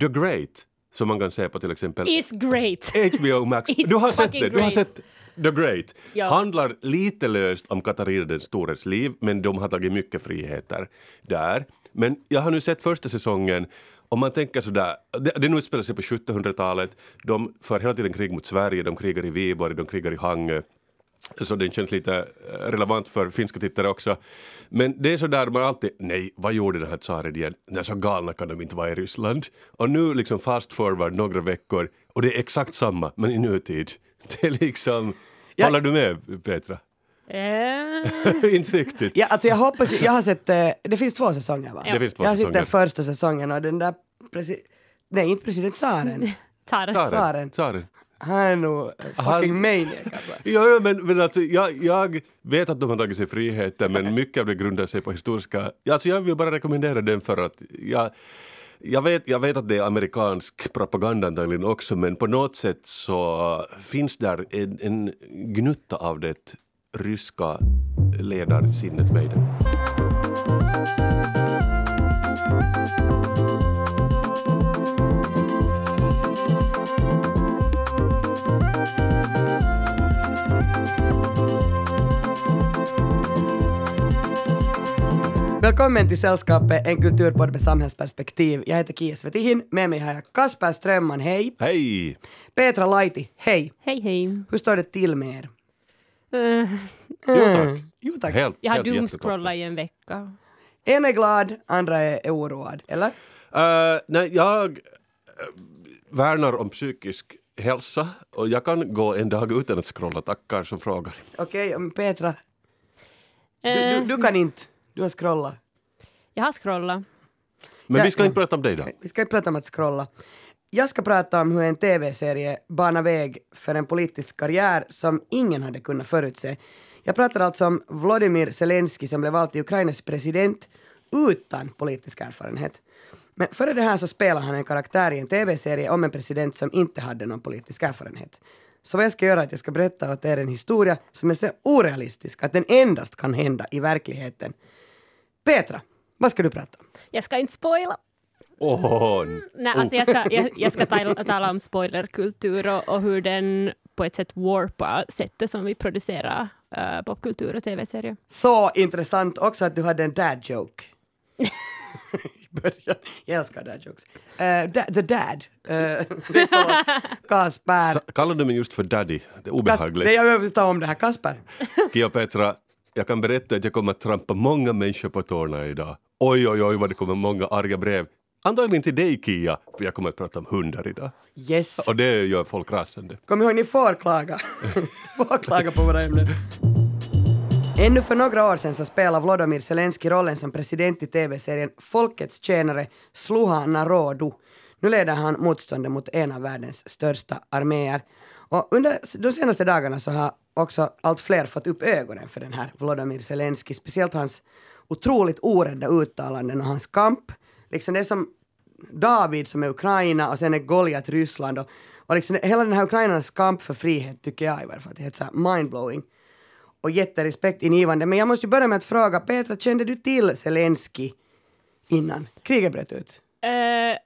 The Great, som man kan se på till exempel Is great. HBO Max. Du har sett det, du har sett The Great. Ja. Handlar lite löst om Katarina den stores liv, men de har tagit mycket friheter där. Men jag har nu sett första säsongen om man tänker sådär, det- utspelar sig på 1700-talet, de för hela tiden krig mot Sverige, de krigar i Viborg, de krigar i Hangö, så den känns lite eh, relevant för finska tittare också. Men det är så där man alltid, nej, vad gjorde den här tsaren igen? Nej, så galna kan de inte vara i Ryssland. Och nu liksom fast forward några veckor och det är exakt samma, men i nutid. Det är liksom, Ja. håller du med Petra? Eh, inte riktigt. Ja, alltså jag hoppas, jag har sett, eh, det finns två säsonger va? Det finns två jag har sett den första säsongen och den där, presi- nej inte president. Tsaren. Tsaren. Han är nog fucking Han- maniac alltså. Ja, ja, men, men alltså, jag, jag vet att de har tagit sig friheter men mycket av det grundar sig på historiska... Alltså jag vill bara rekommendera den för att jag, jag, vet, jag vet att det är amerikansk propaganda antagligen också men på något sätt så finns där en, en gnutta av det ryska ledarsinnet med i den. Välkommen till Sällskapet, en kulturpodd med samhällsperspektiv. Jag heter Kia Svetihin, med mig har jag Kasper Strömman, hej. Hej! Petra Laiti, hej. Hej hej. Hur står det till med er? Eh, Jo tack. Jo tack. Helt, jag har helt jättetoppen. doomscrollat i en vecka. En är glad, andra är, är oroad, eller? Uh, nej, jag eh, värnar om psykisk hälsa och jag kan gå en dag utan att scrolla, tackar som frågar. Okej, men Petra, du, Eh, du, du kan inte. Du har scrollat. Jag har scrollat. Men Ja, vi ska inte prata om dig då. Vi ska inte prata om att scrolla. Jag ska prata om hur en tv-serie banar väg för en politisk karriär som ingen hade kunnat förutse. Jag pratar alltså om Volodymyr Zelensky som blev vald till Ukrainas president utan politisk erfarenhet. Men före det här så spelade han en karaktär i en tv-serie om en president som inte hade någon politisk erfarenhet. Så vad jag ska göra är att jag ska berätta åt er en historia som är så orealistisk att den endast kan hända i verkligheten. Petra, vad ska du prata om? Jag ska inte spoila. Åh, Nej, alltså jag ska, jag, jag ska tala, tala om spoilerkultur och, och hur den på ett sätt warpar sättet som vi producerar uh, popkultur och tv-serier. Så intressant också att du hade en dad joke. I början. Jag älskar dad jokes. Uh, da, the dad. Uh, Kasper. Kallar du mig just för daddy? Det är Kasper. obehagligt. Nej, jag vill ta om det här. Kasper. Kia Petra, jag kan berätta att jag kommer att trampa många människor på tårna idag. Oj, oj, oj vad det kommer många arga brev. Antagligen till dig Kia, för jag kommer att prata om hundar idag. Yes. Och det gör folk rasande. Kom ihåg, ni får klaga. får klaga på våra ämnen. Ännu för några år sedan så spelade Volodymyr Zelensky rollen som president i tv-serien Folkets tjänare Sluha Narodu. Nu leder han motståndet mot en av världens största arméer. Och under de senaste dagarna så har också allt fler fått upp ögonen för den här Volodymyr Zelensky, speciellt hans otroligt orädda uttalanden och hans kamp. Liksom det är som David som är Ukraina och sen är Goliat Ryssland och, och liksom hela den här Ukrainas kamp för frihet tycker jag i varje fall det är helt så här mindblowing och jätterespekt ingivande. Men jag måste ju börja med att fråga Petra, kände du till Zelensky innan kriget bröt ut? Uh,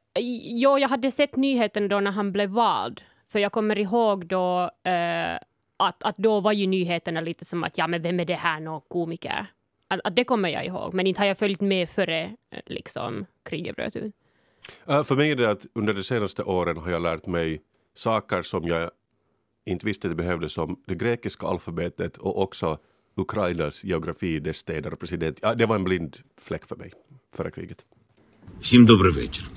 jo, jag hade sett nyheten då när han blev vald. För jag kommer ihåg då uh, att, att då var ju nyheterna lite som att ja, men vem är det här, någon komiker? Att, att det kommer jag ihåg, men inte har jag följt med före eh, liksom, kriget bröt ut. Uh, för mig är det att under de senaste åren har jag lärt mig saker som jag inte visste att det behövdes som det grekiska alfabetet och också Ukrainas geografi, dess städer och president. Ja, det var en blind fläck för mig före kriget. Всім добрий вечір.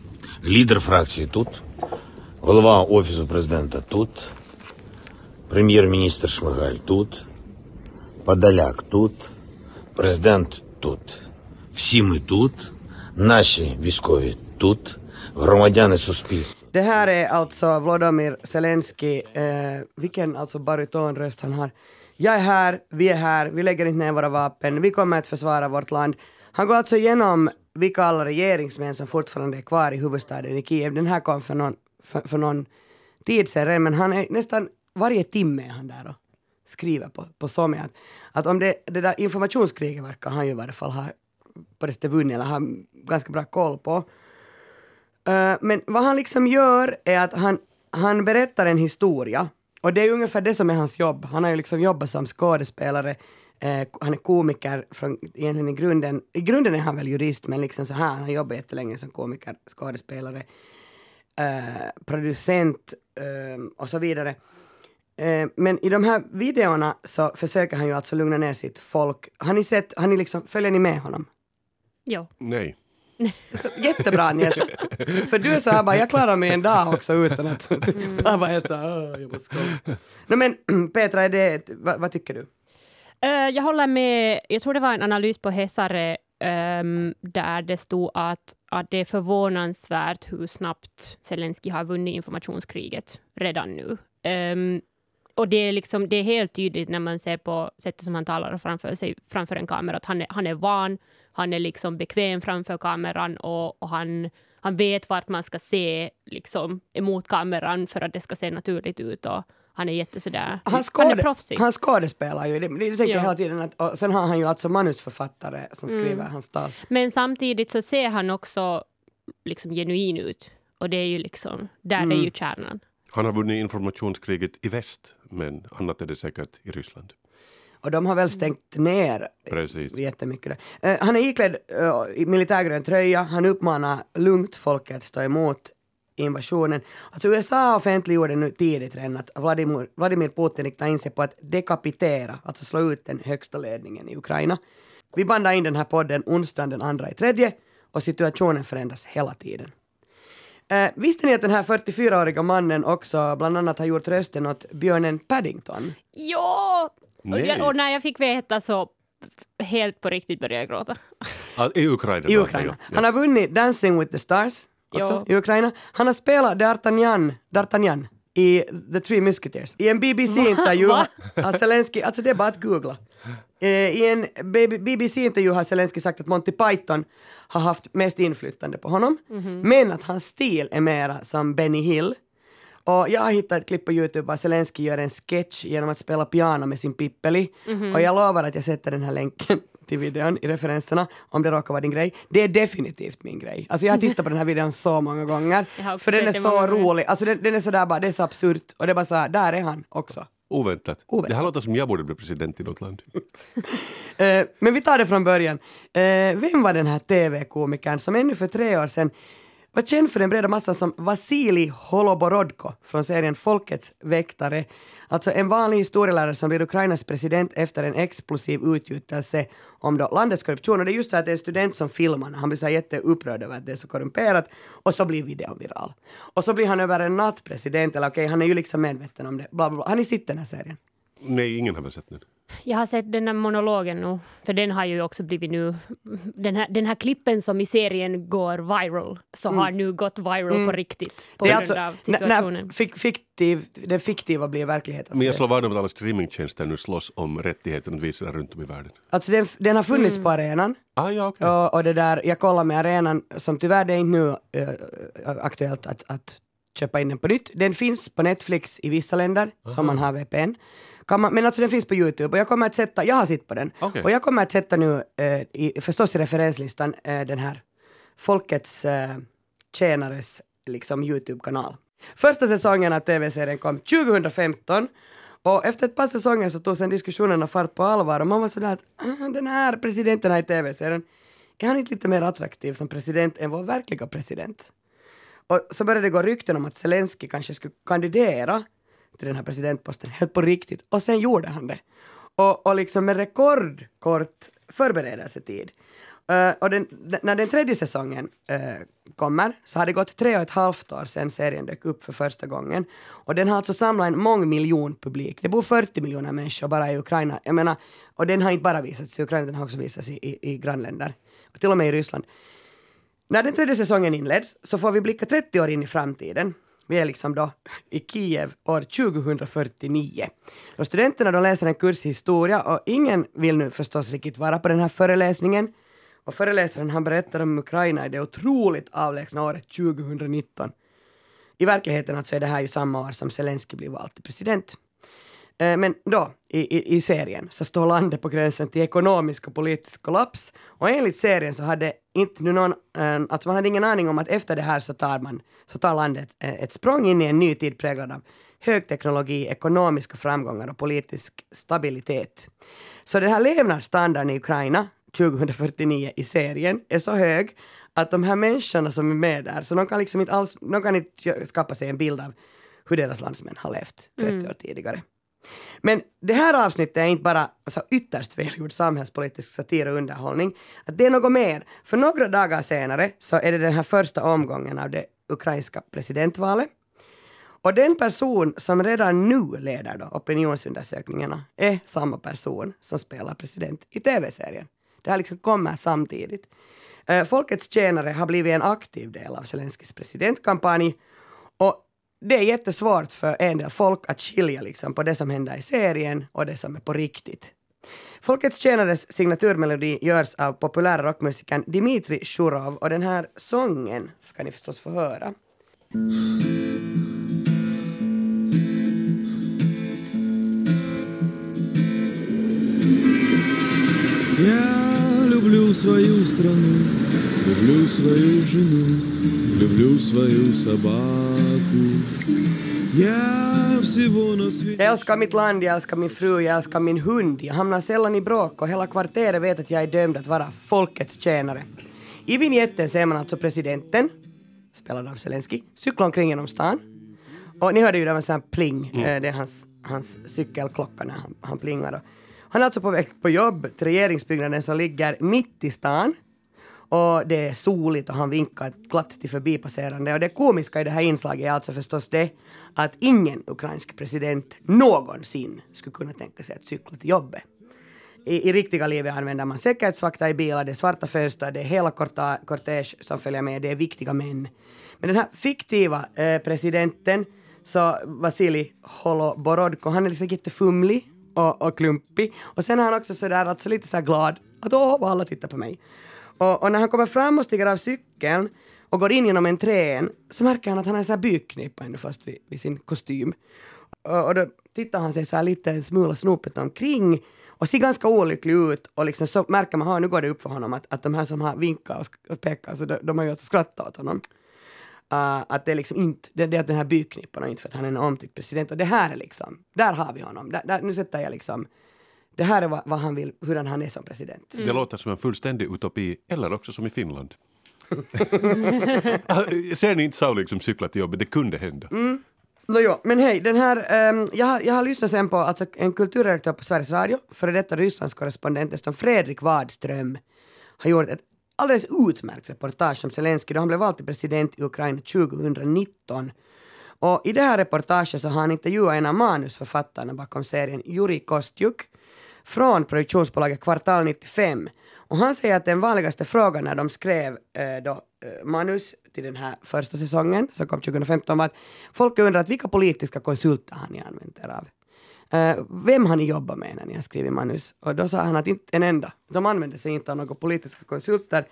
Лідер фракції тут, голова Офісу президента тут, прем'єр-міністр Шмигаль тут, Подоляк тут, президент тут. Всі ми тут, наші військові тут, громадяни суспільства. Det här är alltså Volodymyr Zelensky, eh, vilken alltså barytonröst han har. Jag är här, vi är här, vi lägger inte ner våra vapen, vi kommer att försvara vårt land. Han går alltså igenom vilka alla regeringsmän som fortfarande är kvar i huvudstaden i Kiev. Den här kom för någon, för, för någon tid sedan, men han är nästan varje timme är han där och skriver på, på Somi. att, att om det, det där informationskriget verkar han ju i varje fall ha på det sättet vunnit eller ha ganska bra koll på. Eh, men vad han liksom gör är att han, han berättar en historia. Och det är ungefär det som är hans jobb. Han har ju liksom jobbat som skådespelare, eh, han är komiker från, egentligen i grunden, i grunden är han väl jurist men liksom så här, han har jobbat jättelänge som komiker, skådespelare, eh, producent eh, och så vidare. Eh, men i de här videorna så försöker han ju alltså lugna ner sitt folk. Har ni sett, har ni liksom, följer ni med honom? Jo. Nej. Så, jättebra Agnes. För du är så här bara, jag klarar mig en dag också utan att bara vara helt så här, "Åh, jag måste skoja. No, men Petra, är det, vad, vad tycker du? Eh, jag håller med. Jag tror det var en analys på Hesare ehm, där det stod att, att det är förvånansvärt hur snabbt Zelensky har vunnit informationskriget redan nu. Ehm, och det är, liksom, det är helt tydligt när man ser på sättet som han talar framför sig, framför en kamera, att han är, han är van, han är liksom bekväm framför kameran och, och han, han vet vart man ska se liksom, emot kameran för att det ska se naturligt ut. Och han är jätte sådär, Han, han är skåde, proffsig. han skådespelar ju, det, det tänker Ja. jag hela tiden. Att, och sen har han ju alltså manusförfattare som skriver hans tal. Men samtidigt så ser han också liksom genuin ut. Och det är ju liksom, där Mm. är ju kärnan. Han har vunnit informationskriget i väst, men annat är det säkert i Ryssland. Och de har väl stängt ner Precis. jättemycket där. Eh, han är iklädd uh, i militärgrön tröja, han uppmanar lugnt folket att stå emot invasionen. Alltså USA offentliggjorde nu tidigt redan att Vladimir, Vladimir Putin riktar in sig på att dekapitera, alltså slå ut den högsta ledningen i Ukraina. Vi bandar in den här podden onsdagen den andra i tredje och situationen förändras hela tiden. Eh, visste ni att den här 44-åriga mannen också bland annat har gjort rösten åt björnen Paddington? Ja! Och, jag, och när jag fick veta så helt på riktigt började jag gråta. I Ukraina? I Ukraina. ja. Han har vunnit Dancing with the Stars också Ja. i Ukraina. Han har spelat D'Artagnan, D'Artagnan i The Three Musketeers. I en BBC-intervju Va? har Zelensky, alltså det är bara att googla. Eh, I en BBC-intervju har Zelensky sagt att Monty Python har haft mest inflytande på honom, Mhm. men att hans stil är mera som Benny Hill. Och jag har hittat ett klipp på Youtube där Zelensky gör en sketch genom att spela piano med sin Pippeli. Mhm. Och jag lovar att jag sätter den här länken till videon i referenserna om det råkar vara din grej. Det är definitivt min grej. Alltså jag har tittat på den här videon så många gånger. För den är så rolig. Alltså den, den är sådär bara, det är så absurt. Och det är bara så här, där är han också. Oväntat. Oväntat. Det här låter som jag borde bli president i något land. Eh, men vi tar det från början. Eh, vem var den här TV-komikern som ännu för tre år sedan var känd för den breda massan som Vasili Holoborodko från serien Folkets väktare. Alltså en vanlig historielärare som blir Ukrainas president efter en explosiv utgjutelse om då landets korruption. Och det är just så att det är en student som filmar när han blir så jätteupprörd över att det är så korrumperat och så blir videon viral. Och så blir han över en natt president, eller okej, han är ju liksom medveten om det. Bla, bla, bla. Har ni sett den här serien? Nej, ingen har väl sett den. Jag har sett den där monologen nu, för den har ju också blivit nu... Den här, den här klippen som i serien går viral, så har nu gått viral på riktigt på Mm. Grund alltså, av situationen. när fik, fiktiv, det fiktiva blir verklighet. Alltså, Men jag slår vad om att alla streamingtjänster nu slås om rättigheten att visa den runt om i världen. alltså den, den har funnits Mm. på arenan. Ah, ja, okej. Och, och det där, jag kollar med arenan, som tyvärr det är inte nu äh, aktuellt att, att köpa in den på nytt. Den finns på Netflix i vissa länder, som man har VPN. Kan man, men alltså den finns på Youtube och jag kommer att sätta, jag har sett på den, Okej. och jag kommer att sätta nu, äh, i, förstås i referenslistan, äh, den här Folkets äh, tjänares liksom Youtube-kanal. Första säsongen av tv-serien kom 2015 och efter ett par säsonger så tog sen diskussionerna fart på allvar och man var sådär att "Ah, den här presidenten här i tv-serien, är han inte lite mer attraktiv som president än vår verkliga president? Och så började det gå rykten om att Zelensky kanske skulle kandidera till den här presidentposten helt på riktigt och sen gjorde han det. Och, och liksom med rekordkort förberedelsetid. Uh, och den, när den tredje säsongen uh, kommer så har det gått tre och ett halvt år sedan serien dök upp för första gången. Och den har alltså samlat en mångmiljon publik. Det bor 40 miljoner människor bara i Ukraina. Jag menar, och den har inte bara visats i Ukraina, den har också visats i, i, i grannländer. Och till och med i Ryssland. När den tredje säsongen inleds så får vi blicka 30 år in i framtiden. Vi är liksom då i Kiev år 2049. Och studenterna då läser en kurs i historia och ingen vill nu förstås riktigt vara på den här föreläsningen. Och föreläsaren han berättar om Ukraina i det otroligt avlägsna året 2019. I verkligheten alltså är det här ju samma år som Zelensky blir vald till president. Eh, Men då, i, i, i serien, så står landet på gränsen till ekonomisk och politisk kollaps. Och enligt serien så hade inte någon, eh, alltså man hade ingen aning om att efter det här så tar man, så tar landet eh, ett språng in i en ny tid präglad av högteknologi, ekonomiska framgångar och politisk stabilitet. Så den här levnadsstandarden i Ukraina 2049 i serien är så hög att de här människorna som är med där, så de kan liksom inte alls, de kan inte skapa sig en bild av hur deras landsmän har levt 30 år tidigare. Men det här avsnittet är inte bara alltså, ytterst välgjord samhällspolitisk satir och underhållning. Att det är något mer. För några dagar senare så är det den här första omgången av det ukrainska presidentvalet. Och den person som redan nu leder då opinionsundersökningarna är samma person som spelar president i tv-serien. Det här liksom kommer samtidigt. Eh, folkets tjänare har blivit en aktiv del av Zelenskyjs presidentkampanj och det är jättesvårt för en del folk att skilja liksom på det som händer i serien och det som är på riktigt. Folkets tjänares signaturmelodi görs av populära rockmusikern Dmitri Shurov och den här sången ska ni förstås få höra. Я люблю свою страну, люблю свою жену, люблю свою собаку. Я всего на свете... Jag älskar mitt land, jag älskar min fru, jag älskar min hund. Jag hamnar sällan i bråk och hela kvarteret vet att jag är dömd att vara folkets tjänare. I vignetten ser man alltså presidenten, spelad av Zelensky, cykla omkring genom stan. Och ni hörde ju det var en sån här pling, eh, det är hans, hans cykelklocka när han, han plingar. Och han är alltså på väg på jobb till regeringsbyggnaden som ligger mitt i stan. Och det är soligt och han vinkar glatt till förbipasserande. Och det komiska i det här inslaget är alltså förstås det att ingen ukrainsk president någonsin skulle kunna tänka sig att cykla till jobbet. I, I riktiga livet använder man säkerhetsvakter i bilar, det är svarta fönster, det är hela kortege som följer med, det är viktiga män. Men den här fiktiva eh, presidenten, så Vasilij Holoborodko, han är liksom jättefumlig och, och klumpig. Och sen är han också sådär alltså lite så här glad att åh, vad alla tittar på mig. Och, och när han kommer fram och stiger av cykeln och går in genom entrén så märker han att han har så här bykknipa ännu fast vid, vid sin kostym. Och, och då tittar han sig så här lite en smula snopet omkring och ser ganska olycklig ut och liksom så märker man, nu går det upp för honom att, att de här som har vinkat och, och pekat, så de, de har ju alltså skrattat åt honom. Uh, att det är liksom inte, det, det är att den här byknippan och inte för att han är en omtyckt president. Och det här är liksom, där har vi honom. Där, där, nu sätter jag liksom, det här är vad, vad han vill, hur han är som president. Det låter som en fullständig utopi, eller också som i Finland. Ser ni inte Sauli som cyklar till jobbet? Det kunde hända. Nåjo, men hej, den här, ehm, jag, har, jag har lyssnat sen på alltså, en kulturredaktör på Sveriges Radio, före detta Rysslandskorrespondenten som Fredrik Wadström har gjort ett alldeles utmärkt reportage om Zelenskyj då han blev vald till president i Ukraina 2019. Och i det här reportaget så har han intervjuat en av manusförfattarna bakom serien, Juri Kostjuk, från produktionsbolaget Kvartal 95. Och han säger att den vanligaste frågan när de skrev eh, då, eh, manus till den här första säsongen som kom 2015 var att folk undrar vilka politiska konsulter har ni använt er av? Eh, vem har ni jobbat med när ni har skrivit manus? Och då sa han att inte en enda. De använde sig inte av några politiska konsulter.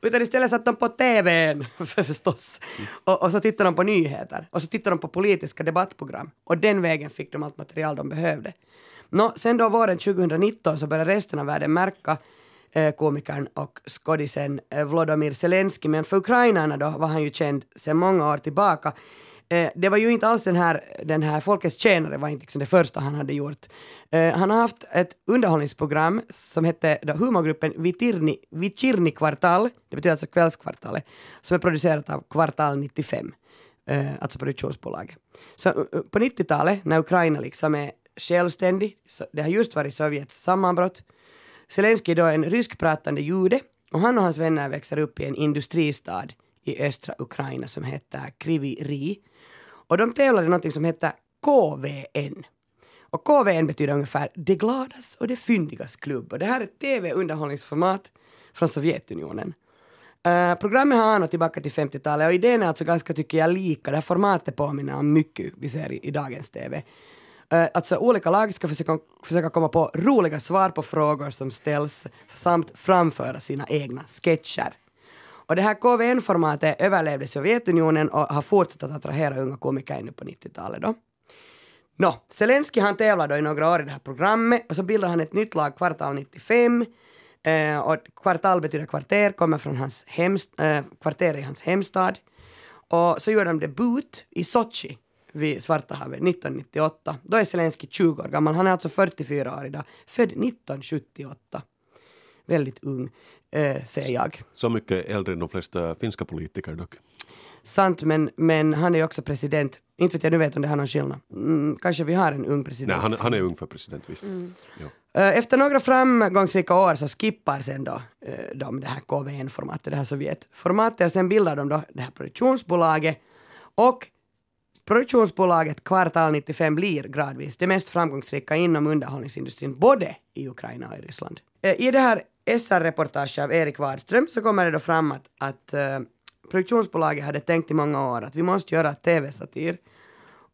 Utan istället satt de på TVn förstås. Och, och så tittade de på nyheter. Och så tittade de på politiska debattprogram. Och den vägen fick de allt material de behövde. Nå, sen då våren 2019 så började resten av världen märka eh, komikern och skådisen eh, Vladimir Zelensky. Men för ukrainarna då var han ju känd sedan många år tillbaka. Eh, det var ju inte alls den här, den här Folkets tjänare var inte liksom det första han hade gjort. Eh, han har haft ett underhållningsprogram som hette då humorgruppen Vitirni, Vichirni kvartal, det betyder alltså kvällskvartalet, som är producerat av Kvartal 95, eh, alltså produktionsbolaget. Så eh, på 90-talet när Ukraina liksom är självständig, det har just varit Sovjets sammanbrott, Zelenskyj då är en ryskpratande jude och han och hans vänner växer upp i en industristad i östra Ukraina som heter Kriviri. Och de tävlar i något som heter KVN. Och KVN betyder ungefär det gladas och det fyndigas klubb. Och det här är ett tv-underhållningsformat från Sovjetunionen. Uh, programmet har anor tillbaka till 50-talet och idén är alltså ganska, tycker jag, lika. Det här formatet påminner om mycket vi ser i, i dagens tv. Eh, alltså olika lag ska försöka, försöka komma på roliga svar på frågor som ställs samt framföra sina egna sketcher. Och det här KVN-formatet överlevde Sovjetunionen och har fortsatt att attrahera unga komiker ännu på 90-talet då. Nå, Zelensky han tävlar då i några år i det här programmet och så bildar han ett nytt lag kvartal 95. Eh, och kvartal betyder kvarter, kommer från hans hemst, eh, kvarter i hans hemstad. Och så gör de debut i Sochi vid Svarta havet 1998. Då är Zelensky 20 år gammal, han är alltså 44 år idag, född 1978. Väldigt ung, eh, säger jag. Så mycket äldre än de flesta finska politiker dock. Sant, men, men han är också president. Inte vet jag, nu vet om det har någon skillnad. Mm, kanske vi har en ung president. Nej, han, han är ung för president, visst. Ja. Eh, Efter några framgångsrika år så skippar sen då eh, de det här KVN-formatet, det här Sovjetformatet och sen bildar de då det här produktionsbolaget och produktionsbolaget Kvartal 95 blir gradvis det mest framgångsrika inom underhållningsindustrin både i Ukraina och i Ryssland. Eh, I det här SR-reportaget av Erik Wadström så kommer det då fram att, att uh, produktionsbolaget hade tänkt i många år att vi måste göra tv-satir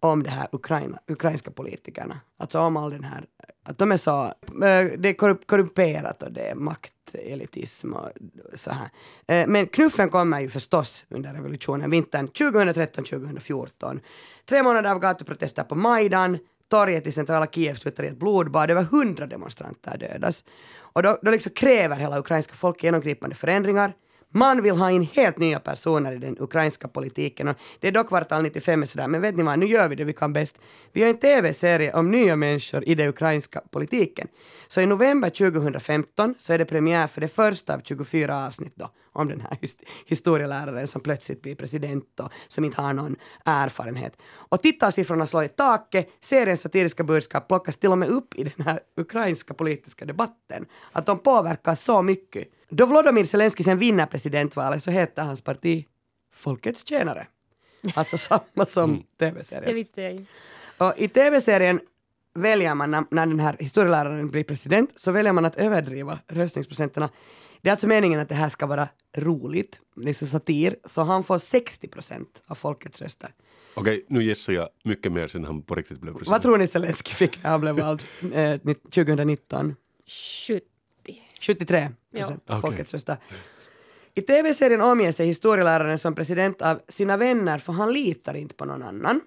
om det här Ukraina, ukrainska politikerna. Alltså om all den här, att de är så, eh, det är korrumperat och det är maktelitism och så här. Eh, men knuffen kommer ju förstås under revolutionen, vintern 2013-2014. Tre månader av gatuprotester på Majdan, torget i centrala Kiev slutar i ett blodbad, över hundra demonstranter dödas. Och då, då liksom kräver hela ukrainska folket genomgripande förändringar. Man vill ha in helt nya personer i den ukrainska politiken och det är då kvartal 95 är sådär, men vet ni vad, nu gör vi det vi kan bäst. Vi har en tv-serie om nya människor i den ukrainska politiken. Så i november 2015 så är det premiär för det första av 24 avsnitt då om den här his- historieläraren som plötsligt blir president och som inte har någon erfarenhet. Och tittarsiffrorna slår i taket, seriens satiriska budskap plockas till och med upp i den här ukrainska politiska debatten. Att de påverkar så mycket. Då Volodymyr Zelenskyj sen vinner presidentvalet så heter hans parti Folkets tjänare. Alltså samma som tv-serien. Det visste jag inte. Och i tv-serien väljer man, när, när den här historieläraren blir president, så väljer man att överdriva röstningsprocenterna. Det är alltså meningen att det här ska vara roligt, liksom satir, så han får 60 procent av folkets röster. Okej, nu gissar jag mycket mer sen han på riktigt blev president. Vad tror ni Zelenskyj fick när han blev vald eh, 2019? 70. 73 procent av Okej. folkets röster. I tv-serien omger sig historieläraren som president av sina vänner för han litar inte på någon annan.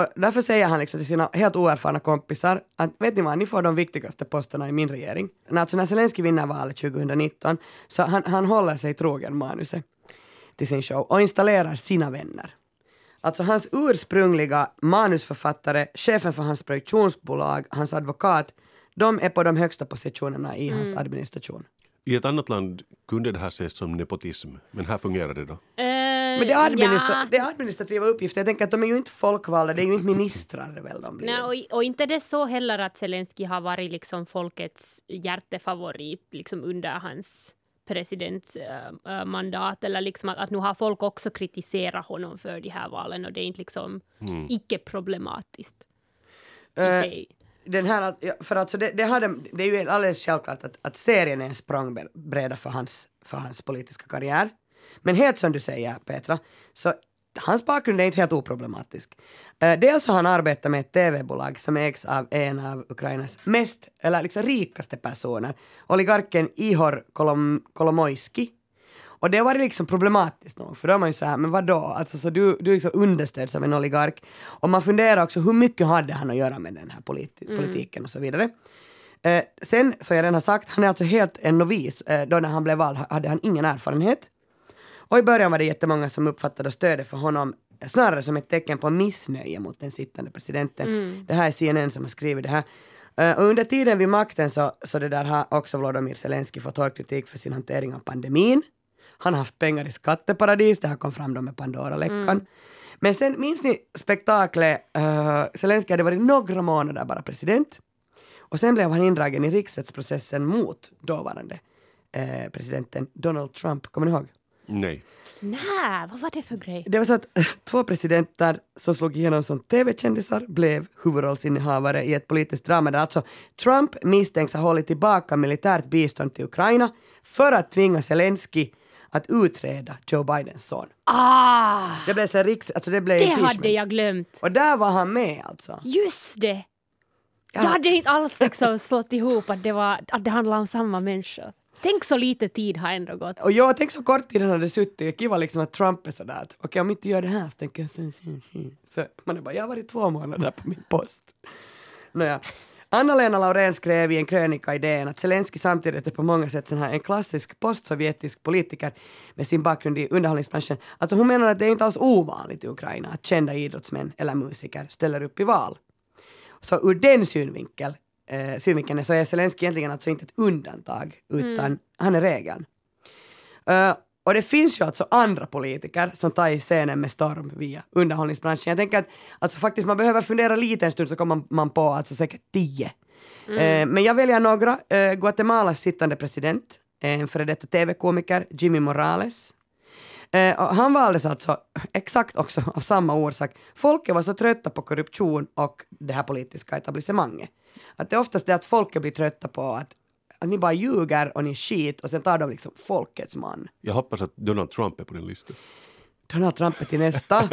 Och därför säger han liksom till sina helt oerfarna kompisar att vet ni vad, ni får de viktigaste posterna i min regering. När, alltså när Zelenskyj vinner valet 2019 så han, han håller sig trogen manuset till sin show och installerar sina vänner. Alltså hans ursprungliga manusförfattare, chefen för hans produktionsbolag, hans advokat, de är på de högsta positionerna i hans administration. I ett annat land kunde det här ses som nepotism, men här fungerar det då. Men det är, administra- det är administrativa uppgifter. Jag tänker att de är ju inte folkvalda, det är ju inte ministrar väl de blir. Nej, och, och inte det så heller att Zelensky har varit liksom folkets hjärtefavorit liksom under hans presidentmandat eller liksom att, att nu har folk också kritiserat honom för de här valen och det är inte liksom icke-problematiskt i Eh, sig. den här, ja, för alltså det, det, hade, det är ju alldeles självklart att, att serien är en språngbräda för hans, för hans politiska karriär. Men helt som du säger Petra, så hans bakgrund är inte helt oproblematisk. Eh, dels har han arbetat med ett tv-bolag som ägs av en av Ukrainas mest, eller liksom rikaste personer, oligarken Ihor Kolom, Kolomoisky. Och det varit liksom problematiskt nog, för då är man ju så här, men vadå, alltså så du, du är liksom understöds av en oligark. Och man funderar också, hur mycket hade han att göra med den här politi- politiken och så vidare. Eh, sen, som jag redan har sagt, han är alltså helt en novis. Eh, då när han blev vald hade han ingen erfarenhet. Och i början var det jättemånga som uppfattade stödet för honom snarare som ett tecken på missnöje mot den sittande presidenten. Det här är CNN som har skrivit det här. Eh, och under tiden vid makten så, så det där har också Volodymyr Zelenskyj fått hård kritik för sin hantering av pandemin. Han har haft pengar i skatteparadis, det här kom fram då med Pandora-läckan. Men sen minns ni spektaklet, uh, Zelenskyj hade varit några månader bara president. Och sen blev han indragen i riksrättsprocessen mot dåvarande eh, presidenten Donald Trump. Kommer ni ihåg? Nej. Nej, vad var det för grej? Det var så att två presidenter som slog igenom som tv-kändisar blev huvudrollsinnehavare i ett politiskt drama där alltså Trump misstänks ha hållit tillbaka militärt bistånd till Ukraina för att tvinga Zelensky att utreda Joe Bidens son. Ah, Det blev så riks... Alltså det blev det impeachment. hade jag glömt. Och där var han med alltså. Just det! Ja. Jag hade inte alls liksom slått ihop att det, var, att det handlade om samma människa. Tänk så lite tid har ändå gått. Och jag tänk så kort tid han hade suttit. Kiva liksom att Trump är sådär att okej om jag inte gör det här så tänker jag så, så, så. så man är bara, jag har varit två månader på min post. Nåja. Anna-Lena Laurén skrev i en krönika i DN att Zelensky samtidigt är på många sätt sån här en klassisk postsovjetisk politiker med sin bakgrund i underhållningsbranschen. Alltså hon menar att det är inte alls ovanligt i Ukraina att kända idrottsmän eller musiker ställer upp i val. Så ur den synvinkel, eh, synvinkeln så är Zelensky egentligen alltså inte ett undantag utan han är regeln. Eh, och det finns ju alltså andra politiker som tar i scenen med storm via underhållningsbranschen. Jag tänker att alltså faktiskt man behöver fundera lite en stund så kommer man på alltså säkert tio. Eh, men jag väljer några. Eh, Guatemalas sittande president, en före detta tv-komiker, Jimmy Morales. Eh, han valdes alltså exakt också av samma orsak. Folket var så trötta på korruption och det här politiska etablissemanget. Att det är oftast det att folket blir trötta på att, att ni bara ljuger och ni skit och sen tar de liksom folkets man. Jag hoppas att Donald Trump är på den listan. Donald Trump är till nästa.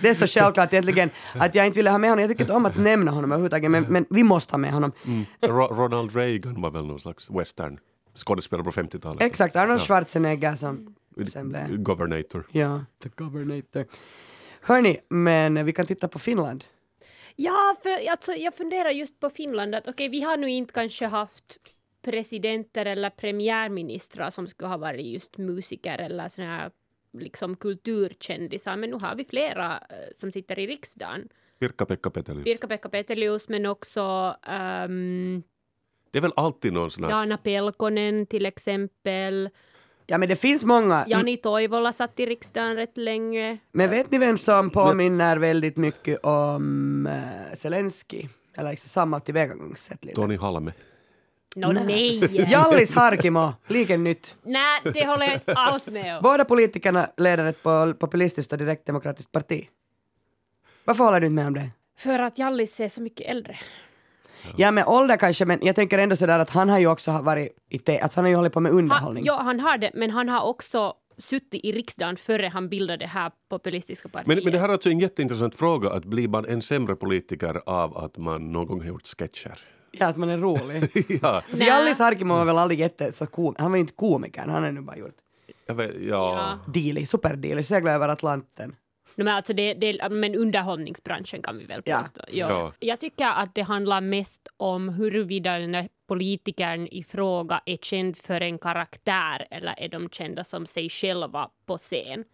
det är så självklart egentligen att jag inte ville ha med honom. Jag tycker inte om att nämna honom överhuvudtaget men, men vi måste ha med honom. Ro- Ronald Reagan var väl någon slags western skådespelare på 50-talet. Exakt, Arnold Ja. Schwarzenegger som sen blev... Governator. Ja, the governator. Hörni, men vi kan titta på Finland. Ja, för alltså, jag funderar just på Finland att okej, vi har nu inte kanske haft presidenter eller premiärministrar som skulle ha varit just musiker eller såna här liksom kulturkändisar, men nu har vi flera eh, som sitter i riksdagen. Pirkka-Pekka Petelius. Pirkka-Pekka Petelius, men också ehm, Det är väl alltid någon sån här... Jana Pelkonen till exempel. Ja, men det finns många. Jani Toivola satt i riksdagen rätt länge. Men vet ni vem som påminner väldigt mycket om uh, Zelensky? Eller liksom samma tillvägagångssätt lite. Tony Halme. Nå nej! Jallis Harkimo, lika nytt. Nej, det håller jag inte alls med om. Båda politikerna leder ett pol- populistiskt och direktdemokratiskt parti. Varför håller du inte med om det? För att Jallis är så mycket äldre. Ja, med ålder kanske, men jag tänker ändå sådär att han har ju också varit i te- att han har ju hållit på med Han, underhållning. ja, han har det, men han har också suttit i riksdagen före han bildade det här populistiska partiet. Men, men det här är alltså en jätteintressant fråga, att blir man en sämre politiker av att man någon gång har gjort sketcher? Ja, att man är rolig. ja, Alltså. Jallis Harkimo var väl aldrig jätte så kom- Han var ju inte komiker, han har nu bara gjort jag vet, ja. Ja. dealy, superdealy, segla över Atlanten. No, men, alltså det, det, men underhållningsbranschen kan vi väl påstå. Ja. Ja. Jag tycker att det handlar mest om huruvida den här politikern i fråga är känd för en karaktär eller är de kända som sig själva på scen.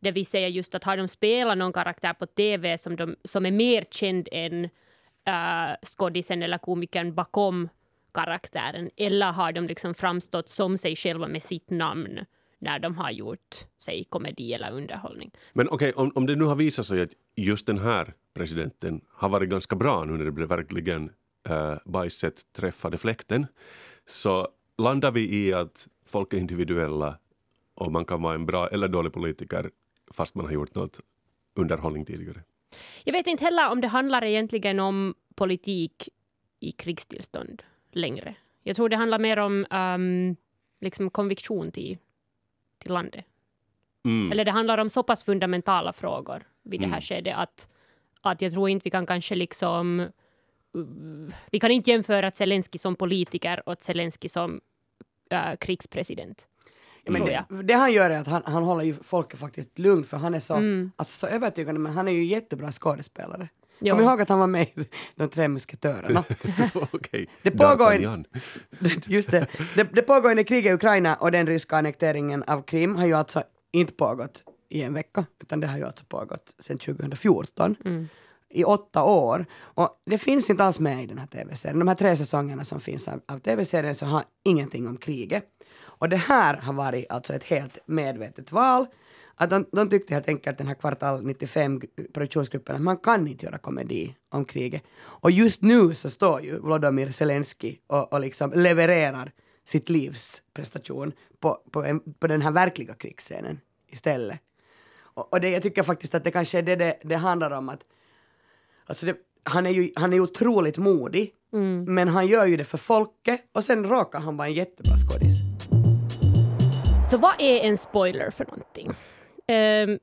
Det vill säga just att har de spelat någon karaktär på TV som, de, som är mer känd än uh, skådisen eller komikern bakom karaktären eller har de liksom framstått som sig själva med sitt namn när de har gjort, säg komedi eller underhållning. Men okej, om, om det nu har visat sig att just den här presidenten har varit ganska bra nu när det blev verkligen äh, bajset träffade fläkten, så landar vi i att folk är individuella och man kan vara en bra eller dålig politiker fast man har gjort något underhållning tidigare. Jag vet inte heller om det handlar egentligen om politik i krigstillstånd längre. Jag tror det handlar mer om um, liksom konviktion till, till landet. Mm. Eller det handlar om så pass fundamentala frågor vid det här skedet att, att jag tror inte vi kan kanske liksom... uh, vi kan inte jämföra Zelensky som politiker och Zelensky som uh, krigspresident. Ja, men det, det han gör är att han, han håller ju folket faktiskt lugnt för han är så, Mm. alltså, så övertygande men han är ju jättebra skådespelare. Ja. Kom ihåg att han var med i De tre musketörerna. Okej, Det pågår en-. Just det. det. Det pågående kriget i Ukraina och den ryska annekteringen av Krim har ju alltså inte pågått i en vecka, utan det har ju alltså pågått sedan 2014. Mm. I åtta år. Och det finns inte alls med i den här tv-serien. De här tre säsongerna som finns av, av tv-serien så har ingenting om kriget. Och det här har varit alltså ett helt medvetet val. Att de, de tyckte helt enkelt den här kvartal 95 produktionsgruppen att man kan inte göra komedi om kriget. Och just nu så står ju Volodymyr Zelensky och, och liksom levererar sitt livs prestation på, på, en, på den här verkliga krigsscenen istället. Och, och det, jag tycker faktiskt att det kanske är det det, det handlar om att Alltså det, han, är ju, han är otroligt modig, men han gör ju det för folket och sen råkar han vara en jättebra skådis. Så vad är en spoiler för någonting? Eh,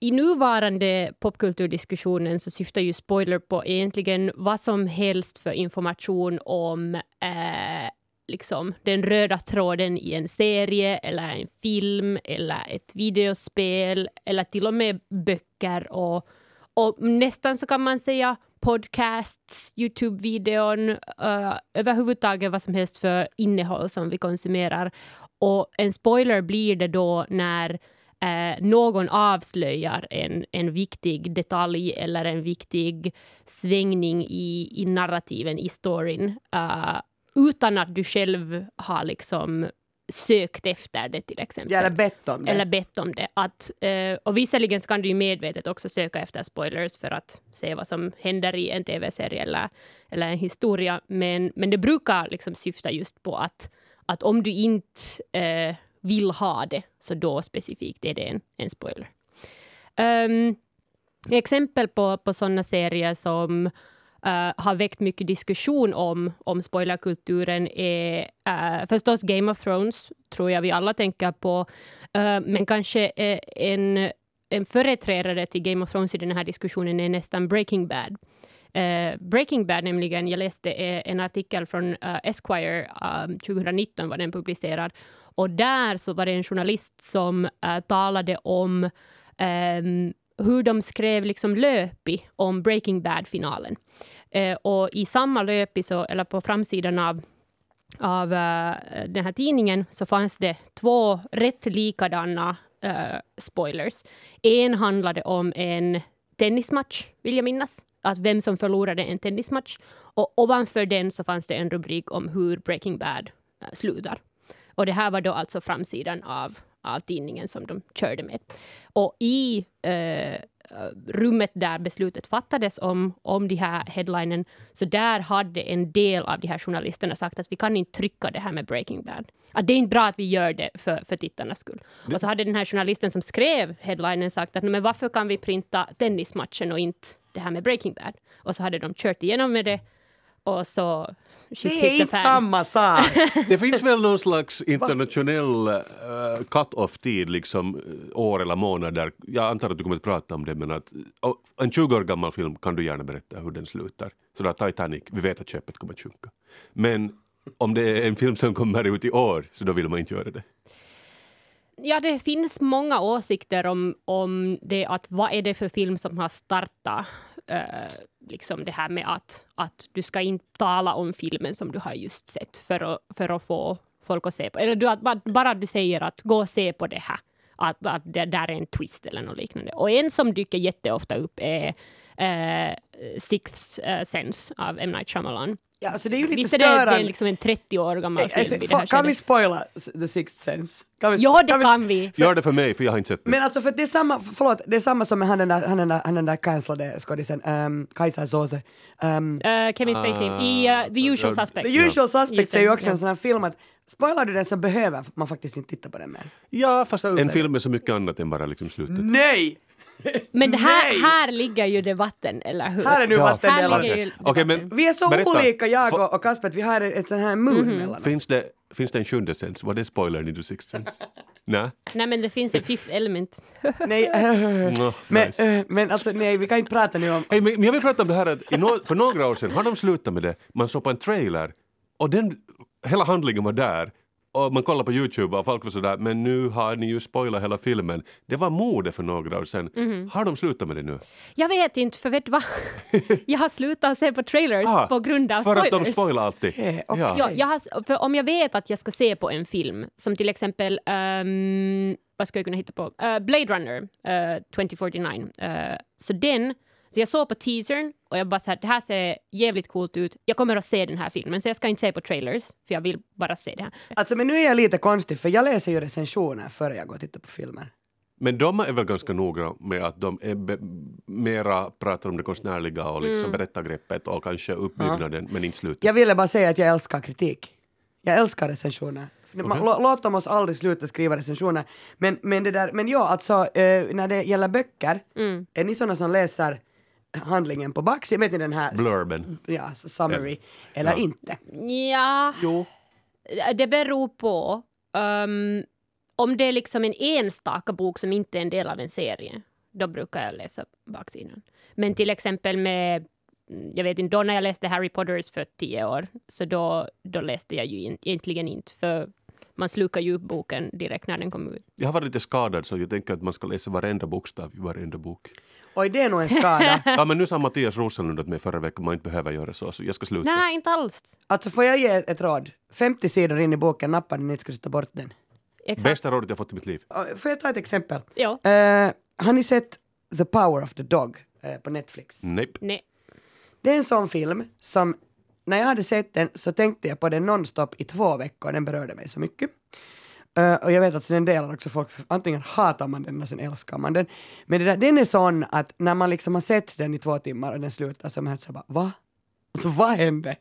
I nuvarande popkulturdiskussionen så syftar ju spoiler på egentligen vad som helst för information om eh, liksom den röda tråden i en serie eller en film eller ett videospel eller till och med böcker och, och nästan så kan man säga podcasts, Youtube-videon, uh, överhuvudtaget vad som helst för innehåll som vi konsumerar. Och en spoiler blir det då när eh, någon avslöjar en, en viktig detalj eller en viktig svängning i, i narrativen, i storyn, uh, utan att du själv har liksom sökt efter det till exempel. Eller bett om det. Eller bett om det. Att, eh, och visserligen kan du ju medvetet också söka efter spoilers för att se vad som händer i en tv-serie eller, eller en historia. Men, men det brukar liksom syfta just på att, att om du inte eh, vill ha det, så då specifikt är det en, en spoiler. Um, exempel på, på sådana serier som uh, har väckt mycket diskussion om, om spoilerkulturen är uh, förstås Game of Thrones, tror jag vi alla tänker på, uh, men kanske en, en företrädare till Game of Thrones i den här diskussionen är nästan Breaking Bad. Uh, Breaking Bad nämligen, jag läste en artikel från uh, Esquire, uh, 2019 var den publicerad, och där så var det en journalist som eh, talade om um, hur de skrev liksom löpi om Breaking Bad-finalen. Eh, och i samma löpi, så, eller på framsidan av, av uh, den här tidningen, så fanns det två rätt likadana uh, spoilers. En handlade om en tennismatch, vill jag minnas. Att vem som förlorade en tennismatch. Och ovanför den så fanns det en rubrik om hur Breaking Bad uh, slutar. Och det här var då alltså framsidan av, av tidningen som de körde med. Och i eh, rummet där beslutet fattades om, om de här headlinen, så där hade en del av de här journalisterna sagt att vi kan inte trycka det här med Breaking Bad. Att det är inte bra att vi gör det för, för tittarnas skull. Det... Och så hade den här journalisten som skrev headlinen sagt att men varför kan vi printa tennismatchen och inte det här med Breaking Bad? Och så hade de kört igenom med det och så det är inte samma sak! det finns väl någon slags internationell uh, cut-off-tid, liksom uh, år eller månader. Jag antar att du kommer att prata om det, men att uh, en 20 år gammal film kan du gärna berätta hur den slutar. Så där Titanic, vi vet att skeppet kommer att sjunka. Men om det är en film som kommer ut i år, så då vill man inte göra det. Ja, det finns många åsikter om, om det, att vad är det för film som har startat uh, liksom det här med att, att du ska inte tala om filmen som du har just sett för att, för att få folk att se på. Eller du, att, bara du säger att gå och se på det här. Att, att det där är en twist eller något liknande. Och en som dyker jätteofta upp är uh, Sixth uh, Sense av M. Night Shyamalan. Ja, alltså det är ju lite Visst är det, det är liksom en 30 år gammal film alltså, det här Kan skedet? vi spoila The Sixth Sense? Kan vi, Ja, det kan kan vi, vi. Gör det för mig, för jag har inte sett det. Men alltså för det är samma, förlåt, det är samma som med han den där, han den där, han den där cancellade skådisen, um, Kajsa Soze. Um, Uh, Kevin Spacey i uh, The Usual Suspects. The Usual Suspects Just är ju också ja. en sån här film att spoilar du den så behöver man faktiskt inte titta på den mer. Ja, fast en film är så mycket annat än bara liksom slutet. Nej! Men det här, här ligger ju debatten, eller hur? Här är nu Ja. Här vattendelaren. ligger ju Okej, debatten. men Vi är så berätta. olika jag och, och Kasper att vi har ett, ett sån här mur Mhm. mellan oss. Finns det, finns det en sjunde sens? Var det spoilern i The Sixth Sense? Nej? Nej, men det finns en fifth element. Nej, Nå, men, nice. äh, men alltså nej, vi kan inte prata nu om... Hej, men men jag vill prata om det här att i no, för några år sedan har de slutat med det. Man såg på en trailer och den, hela handlingen var där. Och man kollar på Youtube och folk var sådär, men nu har ni ju spoilat hela filmen. Det var mode för några år sedan. Mhm. Har de slutat med det nu? Jag vet inte, för vet du vad? jag har slutat se på trailers Ah, på grund av för spoilers. att de spoilar alltid. Eh, okej. Ja. Ja, jag har, för om jag vet att jag ska se på en film, som till exempel, ehm, vad ska jag kunna hitta på? Eh, Blade Runner eh, 2049. Eh, så den, så jag såg på teasern och jag bara så här, det här ser jävligt coolt ut. Jag kommer att se den här filmen, så jag ska inte se på trailers, för jag vill bara se det här. Alltså men nu är jag lite konstig för jag läser ju recensioner före jag går och tittar på filmer. Men de är väl ganska noga med att de är be, mera pratar om det konstnärliga och liksom berättargreppet och kanske uppbyggnaden men inte slutet. Jag ville bara säga att jag älskar kritik. Jag älskar recensioner. Lå- låt dem oss aldrig sluta skriva recensioner. Men, men, det där, men ja, alltså eh, när det gäller böcker, är ni sådana som läser handlingen på baksidan, vet ni den här Blurben. ja, summary, eller Ja. inte? Ja, Jo. det beror på. ehm, om det är liksom en enstaka bok som inte är en del av en serie, då brukar jag läsa baksidan. Men till exempel med jag vet inte, då när jag läste Harry Potters för tio år, så då, då läste jag ju in, egentligen inte, för man slukar ju upp boken direkt när den kom ut. Jag har varit lite skadad så jag tänker att man ska läsa varenda bokstav i varenda bok. Oj, det är nog en skada. Ja men nu sa Mattias Rosenlund åt mig förra veckan att man inte behöver göra så, så jag ska sluta. Nej, inte alls. Alltså får jag ge ett råd? 50 sidor in i boken, nappa den, inte ska du ta bort den. Exakt. Bästa rådet jag fått i mitt liv. Uh, Får jag ta ett exempel? Ja. Eh, har ni sett The Power of the Dog eh, på Netflix? Nej. Nej. Det är en sån film som när jag hade sett den så tänkte jag på den nonstop i två veckor, den berörde mig så mycket. Eh, och jag vet att den delar också folk, antingen hatar man den eller sen älskar man den. Men det där, den är sån att när man liksom har sett den i två timmar och den slutar så är man helt såhär bara va? Alltså, vad hände?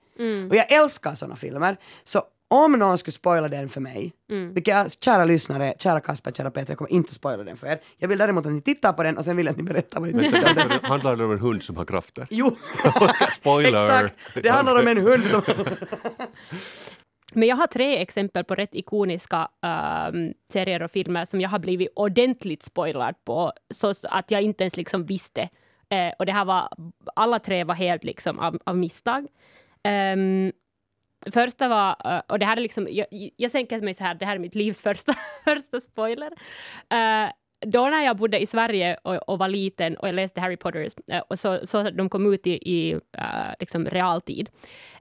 Och jag älskar såna filmer. Så om någon skulle spoila den för mig, vilket jag, kära lyssnare, kära Kasper, kära Peter, jag kommer inte spoila den för er. Jag vill däremot att ni tittar på den och sen vill jag att ni berättar vad ni tycker om den. Handlar det om en hund som har krafter? Jo, Spoiler! exakt. Det handlar om en hund som... Men jag har tre exempel på rätt ikoniska um, serier och filmer som jag har blivit ordentligt spoilad på, så att jag inte ens liksom visste. Uh, och det här var, alla tre var helt liksom av, av misstag. Um, första var, eh, och det här är liksom, jag, jag tänker mig så här, det här är mitt livs första, första spoiler. Uh, då när jag bodde i Sverige och, och var liten och jag läste Harry Potter, eh, och så, så de kom ut i, i uh, liksom realtid,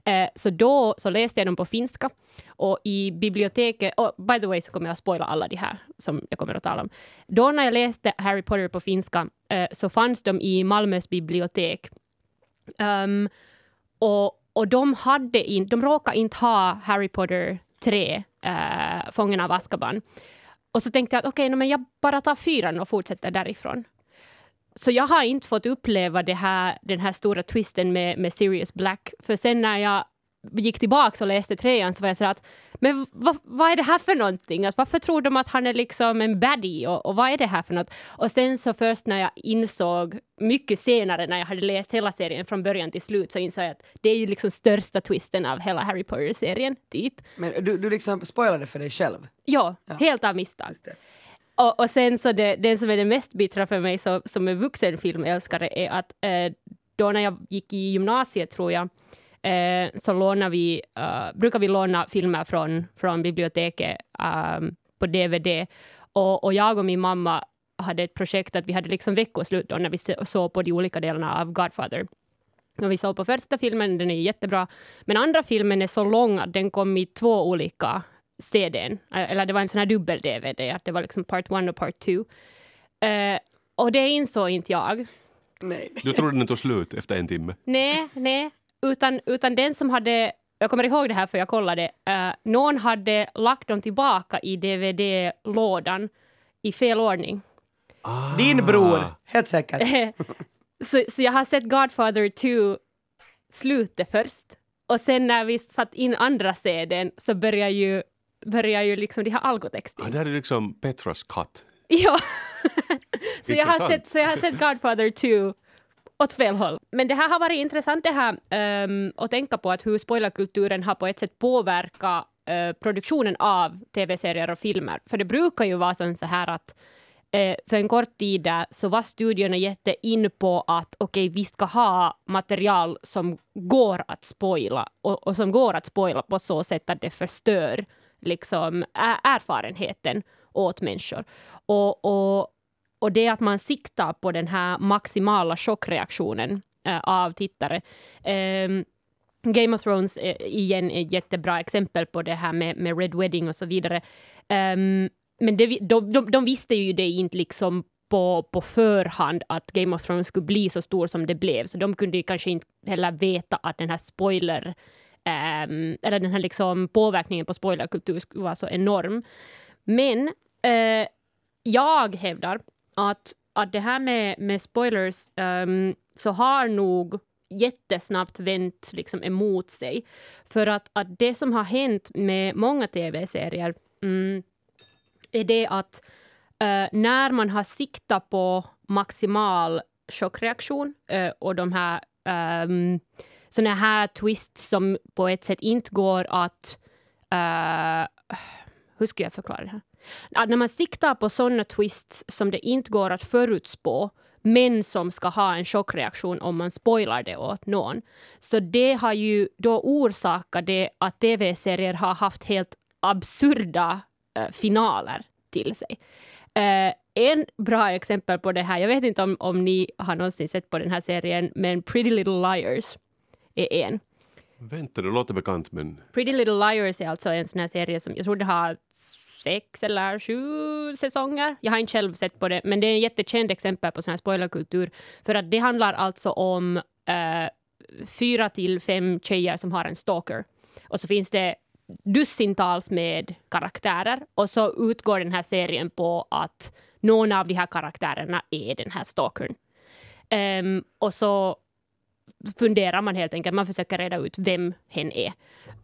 uh, så då så läste jag dem på finska. Och i biblioteket, och by the way så kommer jag att spoila alla de här som jag kommer att tala om. Då när jag läste Harry Potter på finska uh, så fanns de i Malmös bibliotek. Um, och, och de, hade in, de råkade inte ha Harry Potter 3, äh, Fången av Azkaban. Och så tänkte jag att okej, no, men jag bara tar fyran och fortsätter därifrån. Så jag har inte fått uppleva det här, den här stora twisten med, med Sirius Black. För sen när jag gick tillbaka och läste trean så var jag så att men vad, vad är det här för någonting? Att varför tror de att han är liksom en baddie och, och vad är det här för något? Och sen så först när jag insåg, mycket senare när jag hade läst hela serien från början till slut, så insåg jag att det är ju liksom största twisten av hela Harry Potter-serien, typ. Men du, du liksom spoilade för dig själv. Ja, helt av misstag. Och, och sen så det, den som är det mest bittra för mig så, som är vuxenfilmälskare är att eh, då när jag gick i gymnasiet tror jag eh, så lånar vi, uh, brukar vi låna filmer från, från biblioteket um, på DVD. Och, och jag och min mamma hade ett projekt att vi hade liksom veckoslut då när vi såg på de olika delarna av Godfather. Och vi såg på första filmen, den är jättebra. Men andra filmen är så lång att den kom i två olika CDn. Eh, Eller det var en sån här dubbel-DVD, att det var liksom part one och part two. Eh, och det insåg inte jag. Nej. Du trodde den tog slut efter en timme? Nej, nej. Utan, utan den som hade, jag kommer ihåg det här för jag kollade, eh, någon hade lagt dem tillbaka i DVD-lådan i fel ordning. Din bror, helt säkert. så, så jag har sett Godfather 2 slutet först. Och sen när vi satt in andra CDn så börjar ju, börjar ju liksom de här algotext Ja, in. det här är liksom Petras katt. Ja. så, jag har sett, så jag har sett Godfather 2 åt fel håll. Men det här har varit intressant det här um, att tänka på att hur spoilerkulturen har på ett sätt påverkat uh, produktionen av tv-serier och filmer. För det brukar ju vara så här att eh, för en kort tid där så var studion jätte in på att okej, vi ska ha material som går att spoila och, och som går att spoila på så sätt att det förstör liksom erfarenheten åt människor. Och, och, och det att man siktar på den här maximala chockreaktionen eh, av tittare. Ehm, Game of Thrones är, igen är ett jättebra exempel på det här med, med Red Wedding och så vidare. Ehm, men det, de, de, de visste ju det inte liksom på, på förhand att Game of Thrones skulle bli så stor som det blev, så de kunde ju kanske inte heller veta att den här spoiler ehm, eller den här liksom påverkningen på spoilerkultur skulle vara så enorm. Men eh, jag hävdar att, att det här med, med spoilers um, så har nog jättesnabbt vänt liksom emot sig. För att, att det som har hänt med många tv-serier mm, är det att uh, när man har siktat på maximal chockreaktion uh, och de här um, såna här twists som på ett sätt inte går att... Uh, hur ska jag förklara det här? Att när man siktar på såna twists som det inte går att förutspå men som ska ha en chockreaktion om man spoilar det åt någon. Så det har ju då orsakat det att tv-serier har haft helt absurda eh, finaler till sig. Eh, en bra exempel på det här, jag vet inte om, om ni har någonsin sett på den här serien, men Pretty Little Liars är en. Vänta, det låter bekant men... Pretty Little Liars är alltså en sån här serie som jag tror det har sex eller sju säsonger. Jag har inte själv sett på det, men det är ett jättekänt exempel på sån här spoilerkultur. För att det handlar alltså om eh, fyra till fem tjejer som har en stalker. Och så finns det dussintals med karaktärer och så utgår den här serien på att någon av de här karaktärerna är den här stalkern. Um, och så funderar man helt enkelt, man försöker reda ut vem hen är.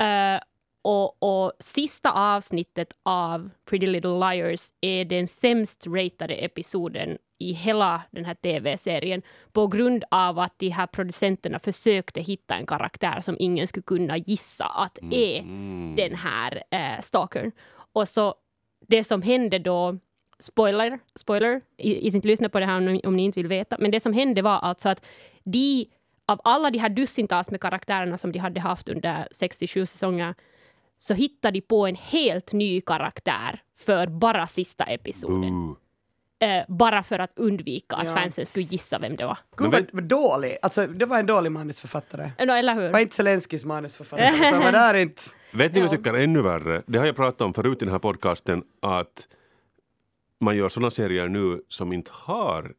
Uh, och, och sista avsnittet av Pretty Little Liars är den sämst ratade episoden i hela den här tv-serien på grund av att de här producenterna försökte hitta en karaktär som ingen skulle kunna gissa att är Mm. den här eh, stalkern. Och så det som hände då, spoiler, spoiler, i, i inte lyssna på det här om, ni- om ni inte vill veta, men det som hände var alltså att de, av alla de här dussintals med karaktärerna som de hade haft under 67 säsonger, så hittade de på en helt ny karaktär för bara sista episoden. Eh, bara för att undvika att Ja. fansen skulle gissa vem det var. Gud vad, vad dålig, alltså det var en dålig manusförfattare. Eh, no, eller Det hur? var inte Zelenskis manusförfattare, så var där inte. Vet ni vad Ja. jag tycker är ännu värre? Det har jag pratat om förut i den här podcasten att man gör sådana serier nu som inte har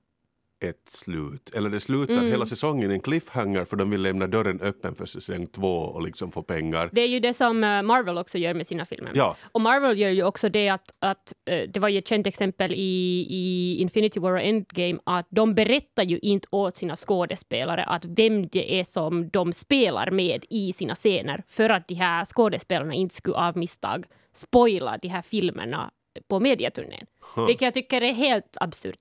ett slut. Eller det slutar Mm. hela säsongen i en cliffhanger för de vill lämna dörren öppen för säsong två och liksom få pengar. Det är ju det som eh, Marvel också gör med sina filmer. Ja, Och Marvel gör ju också det att, att eh, det var ju ett känt exempel i, i Infinity War och Endgame att de berättar ju inte åt sina skådespelare att vem det är som de spelar med i sina scener för att de här skådespelarna inte skulle av misstag spoila de här filmerna på mediaturnén. Vilket jag tycker är helt absurt.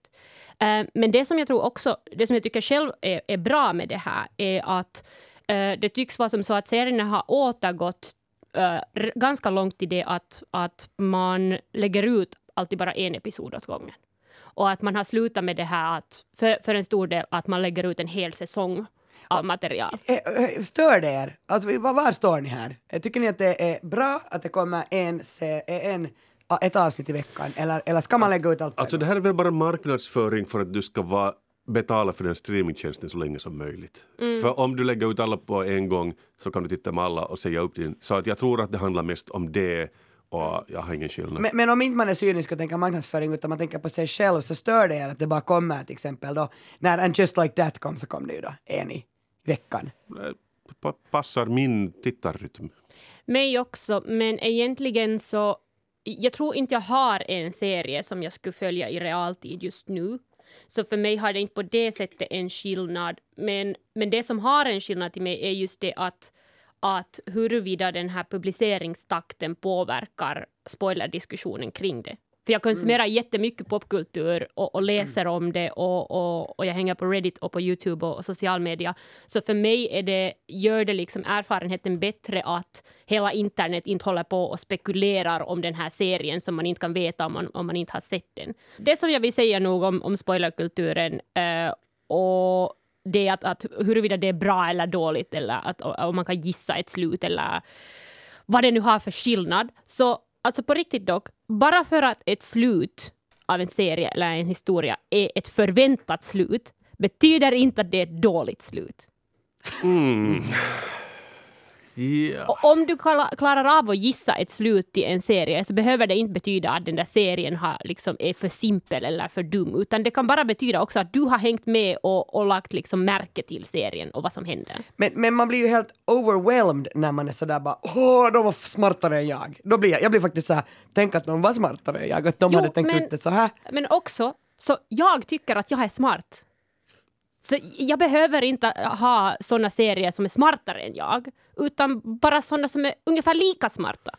Eh, men det som jag tror också, det som jag tycker själv är, är bra med det här är att eh, det tycks vara som så att serierna har återgått eh, ganska långt i det att, att man lägger ut alltid bara en episod åt gången. Och att man har slutat med det här att, för, för en stor del, att man lägger ut en hel säsong av material. Eh, eh, stör det er? Alltså, var, var står ni här? Tycker ni att det är bra att det kommer en, en, ett avsnitt i veckan? Eller, eller ska man lägga ut allt alltså det här är väl bara marknadsföring för att du ska vara, betala för den streamingtjänsten så länge som möjligt. Mm. För om du lägger ut alla på en gång så kan du titta med alla och säga upp din. Så att jag tror att det handlar mest om det och jag har ingen skillnad. Men, men om inte man är cynisk och tänker marknadsföring utan man tänker på sig själv så stör det er att det bara kommer till exempel då när And Just Like That kom så kom det ju då en i veckan. Passar min tittarrytm. Mig också, men egentligen så... Jag tror inte jag har en serie som jag skulle följa i realtid just nu. Så för mig har det inte på det sättet en skillnad. Men, men det som har en skillnad till mig är just det att, att huruvida den här publiceringstakten påverkar spoilerdiskussionen kring det. För jag konsumerar jättemycket popkultur och, och läser om det och, och, och jag hänger på Reddit och på Youtube och, och social media. Så för mig är det, gör det liksom erfarenheten bättre att hela internet inte håller på och spekulerar om den här serien som man inte kan veta om man, om man inte har sett den. Det som jag vill säga nog om, om spoilerkulturen eh, och det att, att huruvida det är bra eller dåligt eller att om man kan gissa ett slut eller vad det nu har för skillnad. Så alltså på riktigt dock, bara för att ett slut av en serie eller en historia är ett förväntat slut betyder inte att det är ett dåligt slut. Mm. Ja. Och om du kla- klarar av att gissa ett slut till en serie så behöver det inte betyda att den där serien har, liksom, är för simpel eller för dum, utan det kan bara betyda också att du har hängt med och, och lagt liksom, märke till serien och vad som händer. Men, men man blir ju helt overwhelmed när man är sådär bara åh, de var smartare än jag. Då blir jag, jag blir faktiskt såhär, tänk att de var smartare än jag, att de Jo, hade tänkt men- ut det så här. Men också, så jag tycker att jag är smart. Så jag behöver inte ha såna serier som är smartare än jag, utan bara såna som är ungefär lika smarta.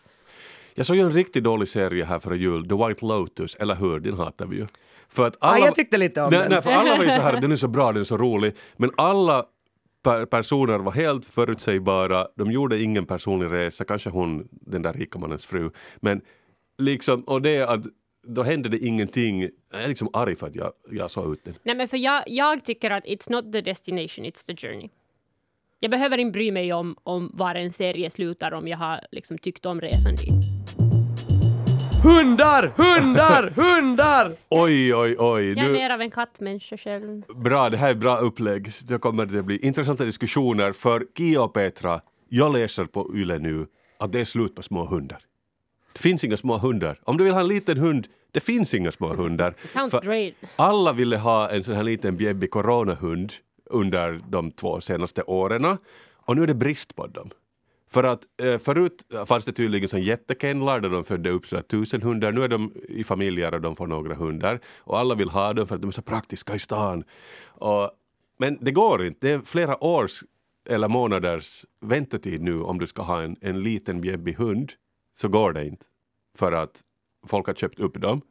Jag såg ju en riktigt dålig serie här före jul, The White Lotus, eller hur? Den hatar vi ju. För att Ah, jag tyckte lite om nej, den. Nej, för alla var ju så här, den är så bra, den är så rolig. Men alla per personer var helt förutsägbara, de gjorde ingen personlig resa, kanske hon, den där rika mannens fru. Men liksom, och det att då hände det ingenting. Jag är liksom arg för att jag, jag såg ut den. Nej, men för jag, jag tycker att it's not the destination, it's the journey. Jag behöver inte bry mig om, om var en serie slutar om jag har liksom tyckt om resan dit. Hundar, hundar, hundar! Oj, oj, oj. Jag är Nu, mer av en kattmänniska själv. bra, det här är bra upplägg. Det kommer det bli intressanta diskussioner. För Kia och Petra, jag läser på Yle nu att det är slut på små hundar. Det finns inga små hundar. Om du vill ha en liten hund, det finns inga små hundar. Sounds great. alla ville ha en sån här liten bjäbbig coronahund under de två senaste åren och nu är det brist på dem. För att eh, förut fanns det tydligen som jättekennlar där de födde upp sådär tusen hundar. Nu är de i familjer och de får några hundar. Och alla vill ha dem för att de är så praktiska i stan. Och, men det går inte. Det är flera års eller månaders väntetid nu om du ska ha en, en liten bjäbbig hund. Så går det inte. För att folk har köpt upp dem.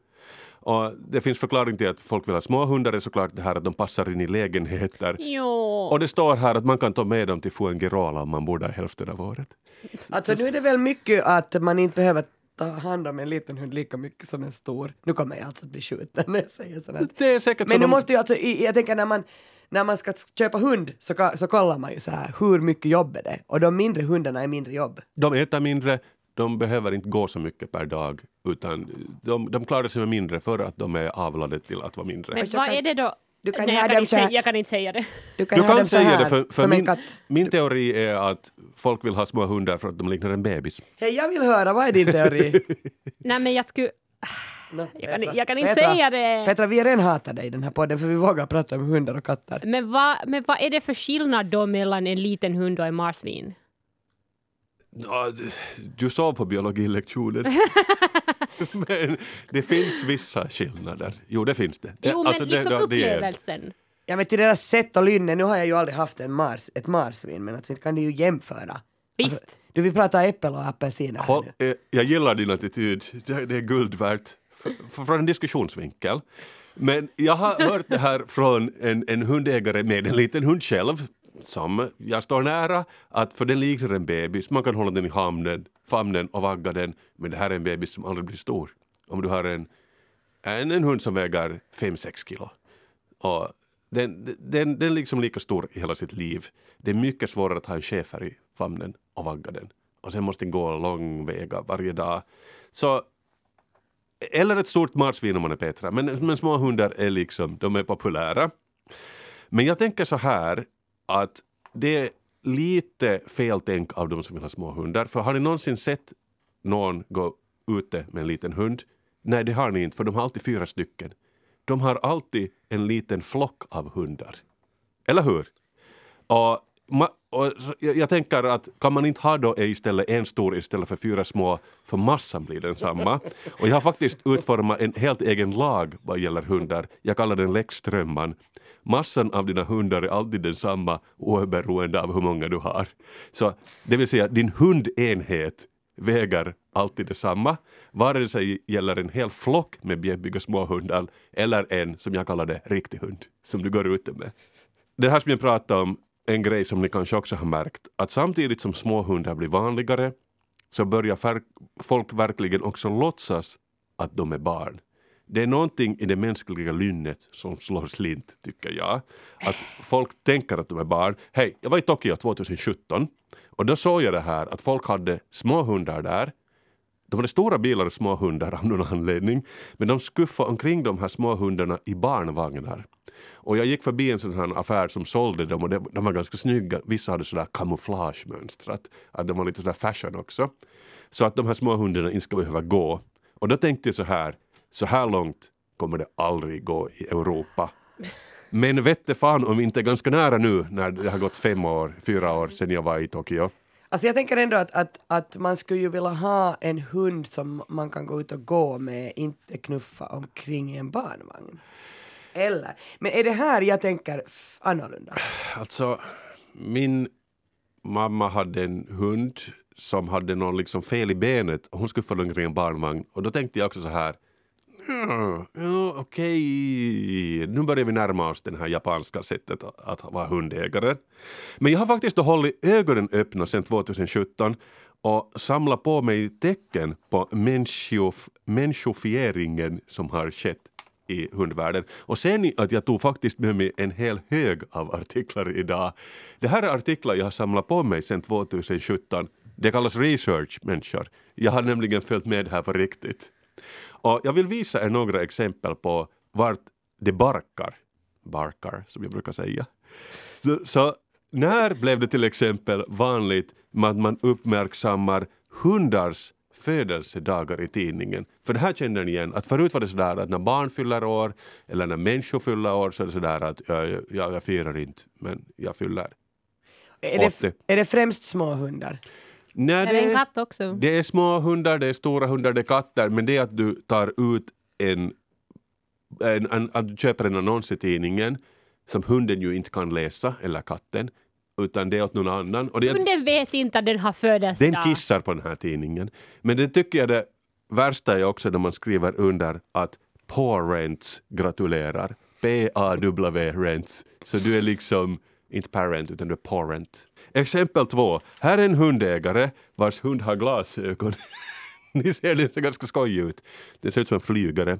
Och det finns förklaring till att folk vill ha små hundar är såklart det här att de passar in i lägenheter. Jo. Och det står här att man kan ta med dem till Fuengirola om man bor där hälften av året. Alltså nu är det väl mycket att man inte behöver ta hand om en liten hund lika mycket som en stor. Nu kommer jag alltså att bli skjuten när jag säger sådant. Det är säkert Men nu de- måste ju alltså, jag tänker när man, när man ska köpa hund så, så kollar man ju så här hur mycket jobb är det? Och de mindre hundarna är mindre jobb. De äter mindre, de behöver inte gå så mycket per dag utan de, de klarar sig med mindre för att de är avlade till att vara mindre. Men jag vad är det då? du kan Nej, jag, kan inte så här- säga, jag kan inte säga det. Du kan, Du kan säga här, det för, för min, min teori är att folk vill ha små hundar för att de liknar en bebis. Hej, jag vill höra, vad är din teori? Nej, men jag skulle... No, Jag kan- jag kan inte Petra, säga det. Petra, vi är redan hatade i den här podden för vi vågar prata om hundar och katter. Men vad, men vad är det för skillnad då mellan en liten hund och en marsvin? Ja, Du sov på biologilektionen. Men det finns vissa skillnader. Jo, det finns det. det Jo, men alltså, det- liksom det- det är- upplevelsen. Ja men till deras sätt och lynne, nu har jag ju aldrig haft en mars, ett marsvin men alltså kan du ju jämföra. Visst. Alltså, du vill prata äppel och apelsiner här Håll, nu. eh, jag gillar din attityd, det, det är guld värt från en diskussionsvinkel. Men jag har hört det här från en, en hundägare med en liten hund själv som jag står nära, att för den liknar en bebis, man kan hålla den i hamnen, famnen och vagga den, men det här är en bebis som aldrig blir stor. Om du har en, en, en hund som väger 5-6 kilo och den, den, den är liksom lika stor i hela sitt liv. Det är mycket svårare att ha en schäfer i famnen och vagga den. Och sen måste den gå lång varje dag. Så, eller ett stort marsvin om man är Petra. Men, men små hundar är liksom, de är populära. Men jag tänker så här att det är lite feltänk av de som vill ha små hundar. För har ni någonsin sett någon gå ute med en liten hund? Nej, det har ni inte, för de har alltid fyra stycken. De har alltid en liten flock av hundar. Eller hur? Och, och jag, jag tänker att kan man inte ha då istället en stor istället för fyra små, för massan blir densamma. Och jag har faktiskt utformat en helt egen lag vad gäller hundar. Jag kallar den Lex Strömman. Massan av dina hundar är alltid densamma oberoende av hur många du har. Så det vill säga din hundenhet väger alltid detsamma. Vare sig gäller en hel flock med bjäbbiga småhundar eller en, som jag kallar det, riktig hund som du går ute med. Det här som jag pratade om, en grej som ni kanske också har märkt, att samtidigt som småhundar blir vanligare så börjar folk verkligen också låtsas att de är barn. Det är någonting i det mänskliga lynnet som slår slint, tycker jag. Att folk tänker att de är barn. Hej, jag var i Tokyo 2017 och då såg jag det här att folk hade små hundar där. De hade stora bilar och små hundar av någon anledning. Men de skuffade omkring de här små hundarna i barnvagnar. Och jag gick förbi en sån här affär som sålde dem och de var ganska snygga. Vissa hade sådär kamouflagemönstrat. Att de var lite sådär fashion också. Så att de här små hundarna inte ska behöva gå. Och då tänkte jag så här, så här långt kommer det aldrig gå i Europa. Men vette fan om vi inte är ganska nära nu när det har gått fem år, fyra år sedan jag var i Tokyo. Alltså jag tänker ändå att, att, att man skulle ju vilja ha en hund som man kan gå ut och gå med, inte knuffa omkring i en barnvagn. Eller, men är det här jag tänker annorlunda? Alltså, min mamma hade en hund som hade någon liksom fel i benet och hon skulle följa omkring en barnvagn. Och då tänkte jag också så här, ja, ja, okej, nu börjar vi närma oss det här japanska sättet att, att vara hundägare. Men jag har faktiskt då hållit ögonen öppna sedan 2017 och samla på mig tecken på människof, människofieringen som har skett i hundvärlden. Och ser ni att jag tog faktiskt med mig en hel hög av artiklar idag. Det här är artiklar jag har samlat på mig sedan 2017. Det kallas research, människor. Jag har nämligen följt med här på riktigt. Och jag vill visa er några exempel på vart det barkar. Barkar, som jag brukar säga. Så, så när blev det till exempel vanligt att man uppmärksammar hundars födelsedagar i tidningen. För det här känner ni igen, att förut var det sådär att när barn fyller år eller när människor fyller år så är det sådär att ja, jag, jag firar inte men jag fyller Är 80. det, är det främst små hundar? Nej, Är det en katt också? Det är små hundar, det är stora hundar, det är katter, men det är att du tar ut en, en, en att du köper en annons i tidningen som hunden ju inte kan läsa, eller katten, utan det är åt någon annan. Och det är, Hunden vet inte att den har födelsedag. den kissar på den här tidningen. Men det tycker jag det värsta är också när man skriver under att Parents gratulerar. P-A-W Rents. Så du är liksom inte parent utan du är parent. Exempel två. Här är en hundägare vars hund har glasögon. Ni ser, det ser ganska skojig ut. Den ser ut som en flygare.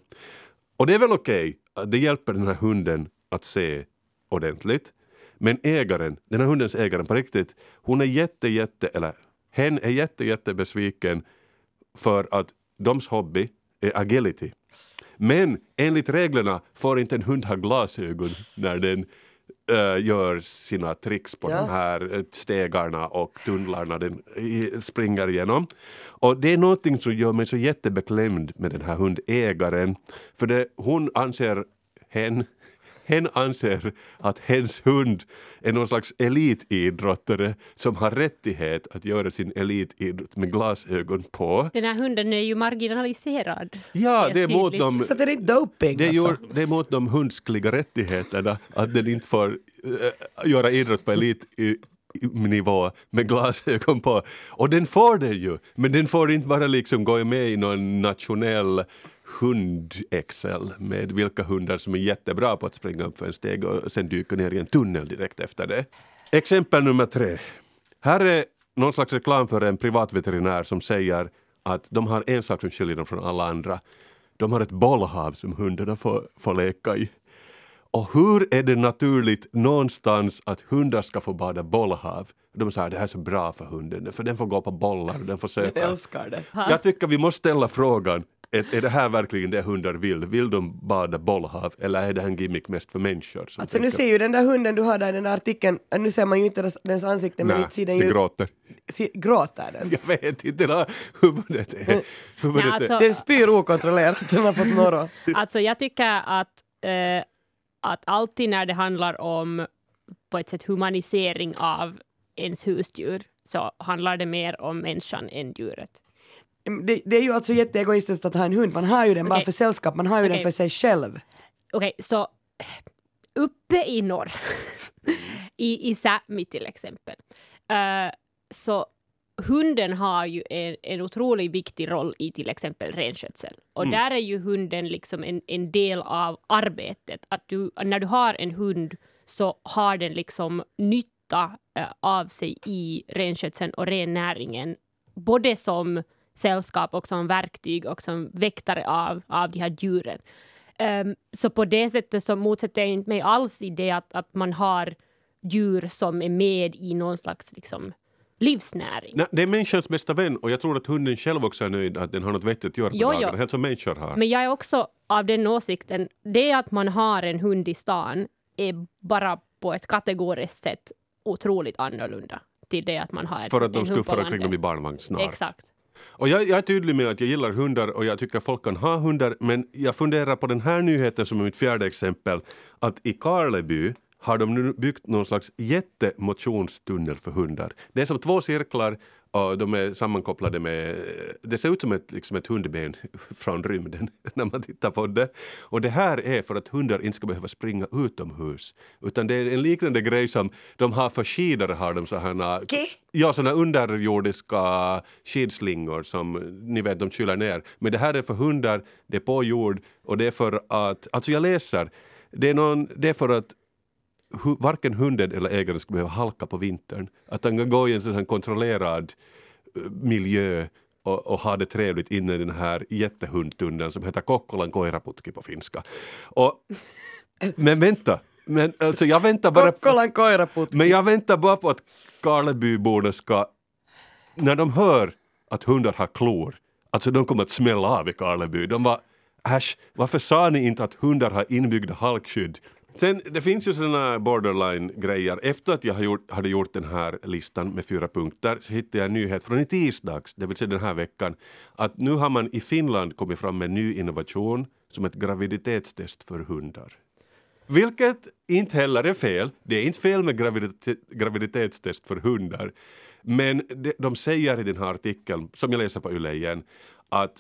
Och det är väl okej, att det hjälper den här hunden att se ordentligt. Men ägaren, den här hundens ägaren på riktigt, hon är jätte, jätte, eller hen är jätte, jätte besviken för att doms hobby är agility. Men enligt reglerna får inte en hund ha glasögon när den eh, gör sina tricks på Ja. de här eh, stegarna och tunnlarna den springer igenom. Och det är någonting som gör mig så jättebeklämd med den här hundägaren. För det, hon anser, hen, hen anser att hens hund är någon slags elitidrottare som har rättighet att göra sin elitidrott med glasögon på. Den här hunden är ju marginaliserad. Ja, Helt det är mot dem Så det är inte doping det är, alltså. det är mot de hundskliga rättigheterna att den inte får äh, göra idrott på elitnivå med glasögon på. Och den får det ju, men den får inte bara liksom gå med i någon nationell hund-excel med vilka hundar som är jättebra på att springa upp för en steg och sen dyka ner i en tunnel direkt efter det. Exempel nummer tre. Här är någon slags reklam för en privatveterinär som säger att de har en sak som skiljer dem från alla andra. De har ett bollhav som hundarna får, får leka i. Och hur är det naturligt någonstans att hundar ska få bada bollhav? De säger det här är så bra för hunden, för den får gå på bollar och den får Jag söka. älskar det. Jag tycker vi måste ställa frågan, är, är det här verkligen det hundar vill? Vill de bada bollhav eller är det här en gimmick mest för människor? Alltså nu tänker- ser ju den där hunden du har där i den där artikeln, nu ser man ju inte dess, dens ansikte men inte ser den ju... gråter. Gråter den? Jag vet inte, det där huvudet är... Huvudet Nej, alltså- är Den spyr okontrollerat, den har fått norra. Alltså jag tycker att, eh, att alltid när det handlar om på ett sätt humanisering av ens husdjur så handlar det mer om människan än djuret. Det, det är ju alltså jätteegoistiskt att ha en hund, man har ju den bara Okej. för sällskap, man har ju den Okej. för sig själv. Okej, så uppe i norr, i, i Sápmi till exempel, eh, så hunden har ju en, en otroligt viktig roll i till exempel renskötsel. Och där är ju hunden liksom en, en del av arbetet. Att du, när du har en hund så har den liksom nytta eh, av sig i renskötseln och rennäringen. Både som sällskap och som verktyg och som väktare av, av de här djuren. Ehm, så på det sättet så motsätter jag inte mig alls i det att, att man har djur som är med i någon slags liksom, livsnäring. Nej, det är människans bästa vän och jag tror att hunden själv också är nöjd att den har något vettigt att göra på Jo, jo. dagarna, helt som människor har. Men jag är också av den åsikten, det att man har en hund i stan är bara på ett kategoriskt sätt otroligt annorlunda till det att man har en, för att de hund föra omkring dem i barnvagn snart. Exakt. Och jag, jag är tydlig med att jag gillar hundar och jag tycker folk kan ha hundar men jag funderar på den här nyheten som är mitt fjärde exempel att i Karleby har de nu byggt någon slags jättemotionstunnel för hundar. Det är som två cirklar och de är sammankopplade med, det ser ut som ett, liksom ett hundben från rymden när man tittar på det. Och det här är för att hundar inte ska behöva springa utomhus. Utan det är en liknande grej som de har för skidor har de sådana Okej. Ja, såna underjordiska skidslingor som ni vet de kyler ner. Men det här är för hundar, det är på jord och det är för att, alltså jag läser, det är, någon, det är för att hu, varken hunden eller ägaren ska behöva halka på vintern. Att han kan gå i en sån kontrollerad eh, miljö och, och ha det trevligt inne i den här jättehundtunneln som heter Kokkolan koiraputki på finska. Och, men vänta, men alltså jag väntar bara på, Kokkolan koiraputki. men jag väntar bara på att Karlebyborna ska, när de hör att hundar har klor, alltså de kommer att smälla av i Karleby. De var äsch, varför sa ni inte att hundar har inbyggda halkskydd? Sen, det finns ju sådana borderline-grejer. Efter att jag hade gjort den här listan med fyra punkter så hittade jag en nyhet från i tisdags, det vill säga den här veckan, att nu har man i Finland kommit fram med en ny innovation som ett graviditetstest för hundar. Vilket inte heller är fel. Det är inte fel med gravidite- graviditetstest för hundar. Men de, de säger i den här artikeln, som jag läser på Yle igen, att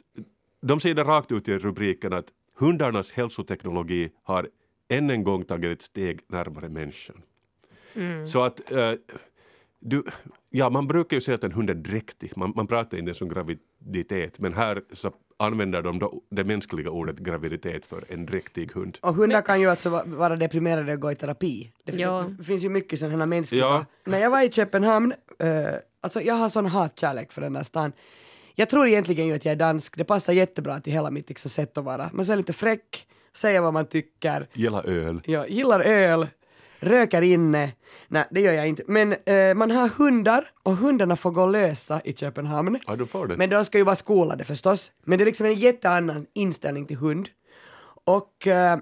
de säger det rakt ut i rubriken att hundarnas hälsoteknologi har än en gång tagit ett steg närmare människan. Så att eh, du, ja, man brukar ju säga att en hund är dräktig. Man, man pratar inte ens om graviditet, men här så använder de då det mänskliga ordet graviditet för en dräktig hund. Och hundar kan ju alltså va- vara deprimerade och gå i terapi. Det, Ja. finns ju mycket sådana mänskliga... Ja. När jag var i Köpenhamn, eh, alltså jag har sån hatkärlek för den där stan. Jag tror egentligen ju att jag är dansk, det passar jättebra till hela mitt liksom, sätt att vara. Man är lite fräck, säger vad man tycker, Gilla öl. jag gillar öl, röker inne. Nej, det gör jag inte. Men eh, man har hundar och hundarna får gå lösa i Köpenhamn. Ja, de får det. Men de ska ju vara skolade förstås. Men det är liksom en jätteannan inställning till hund. Och eh,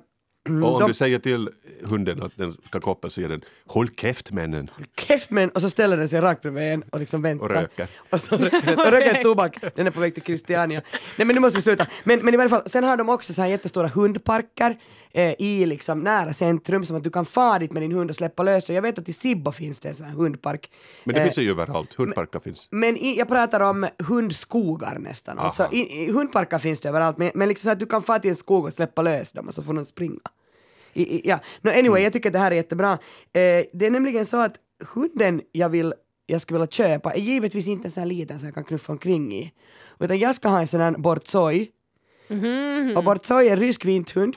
Och om de, du säger till hunden att den ska koppla så säger den Håll käft männen. käftmän och så ställer den sig rakt bredvid en och liksom väntar. Och röker. Och så röker, och röker tobak. Den är på väg till Christiania. Nej men nu måste vi sluta. Men, men i varje fall, sen har de också så här jättestora hundparker eh, i liksom nära centrum som att du kan fara dit med din hund och släppa lös. Jag vet att i Sibbo finns det en sån här hundpark. Men det Eh, finns ju överallt. Hundparker finns. Men i, jag pratar om hundskogar nästan. Alltså, i, i, hundparker finns det överallt, men, men liksom så att du kan fara till en skog och släppa lös dem och så får de springa. I, i, ja. no, anyway, jag tycker att det här är jättebra. Eh, det är nämligen så att hunden jag, vill, jag skulle vilja köpa är givetvis inte en sån här liten som jag kan knuffa omkring i. Utan jag ska ha en sån här Bortsoj. Och Bortsoj är rysk vinthund.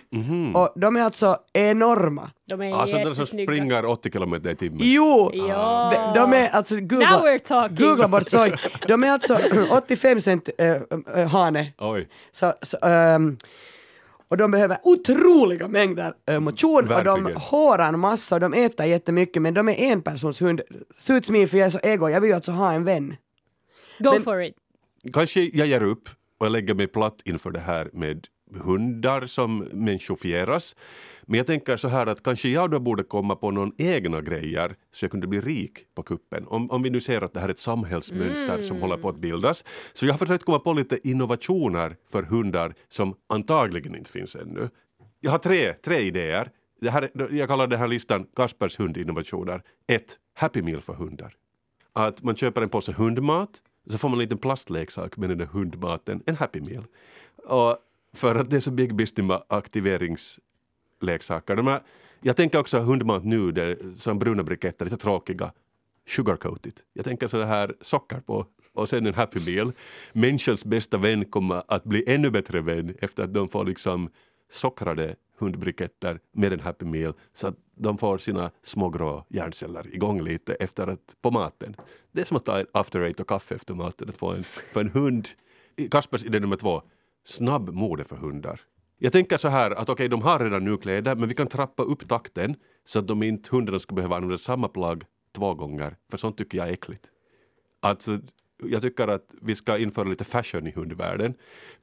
Och de är alltså enorma. De är Alltså den som springer 80 kilometer i timmen. Jo! Ja. De, de är alltså, Now googla, we're talking. googla Bortsoj. De är alltså 85 cent äh, äh, hane. Oj. Så, så, ehm, och de behöver otroliga mängder äh, motion och de hårar en massa och de äter jättemycket men de är en persons hund. Suits me för jag är så ego, jag vill ju alltså ha en vän. Go Men- for it. Kanske jag ger upp och jag lägger mig platt inför det här med hundar som människofieras. Men jag tänker så här att kanske jag då borde komma på någon egna grejer så jag kunde bli rik på kuppen. Om, om vi nu ser att det här är ett samhällsmönster som håller på att bildas. Så jag har försökt komma på lite innovationer för hundar som antagligen inte finns ännu. Jag har tre, tre idéer. Det här, är- jag kallar den här listan Kaspers hundinnovationer. 1. Happy Meal för hundar. Att man köper en påse hundmat så får man en liten plastleksak med den där hundmaten, en Happy Meal. Och för att det är så big business med leksaker. De här, jag tänker också hundmat nu, det är som bruna briketter, lite tråkiga, sugarcoated. Jag tänker så här socker på och sen en Happy Meal. Människans bästa vän kommer att bli ännu bättre vän efter att de får liksom sockrade hundbriketter med en Happy Meal så att de får sina små grå hjärnceller igång lite efter att, på maten. Det är som att ta en after eight och kaffe efter maten. Att få en, för en hund. Kaspers idé nummer två. Snabb mode för hundar. Jag tänker så här att okej, de har redan nu kläder men vi kan trappa upp takten så att de inte hundarna ska behöva använda samma plagg två gånger. För sånt tycker jag är äckligt. Alltså, jag tycker att vi ska införa lite fashion i hundvärlden.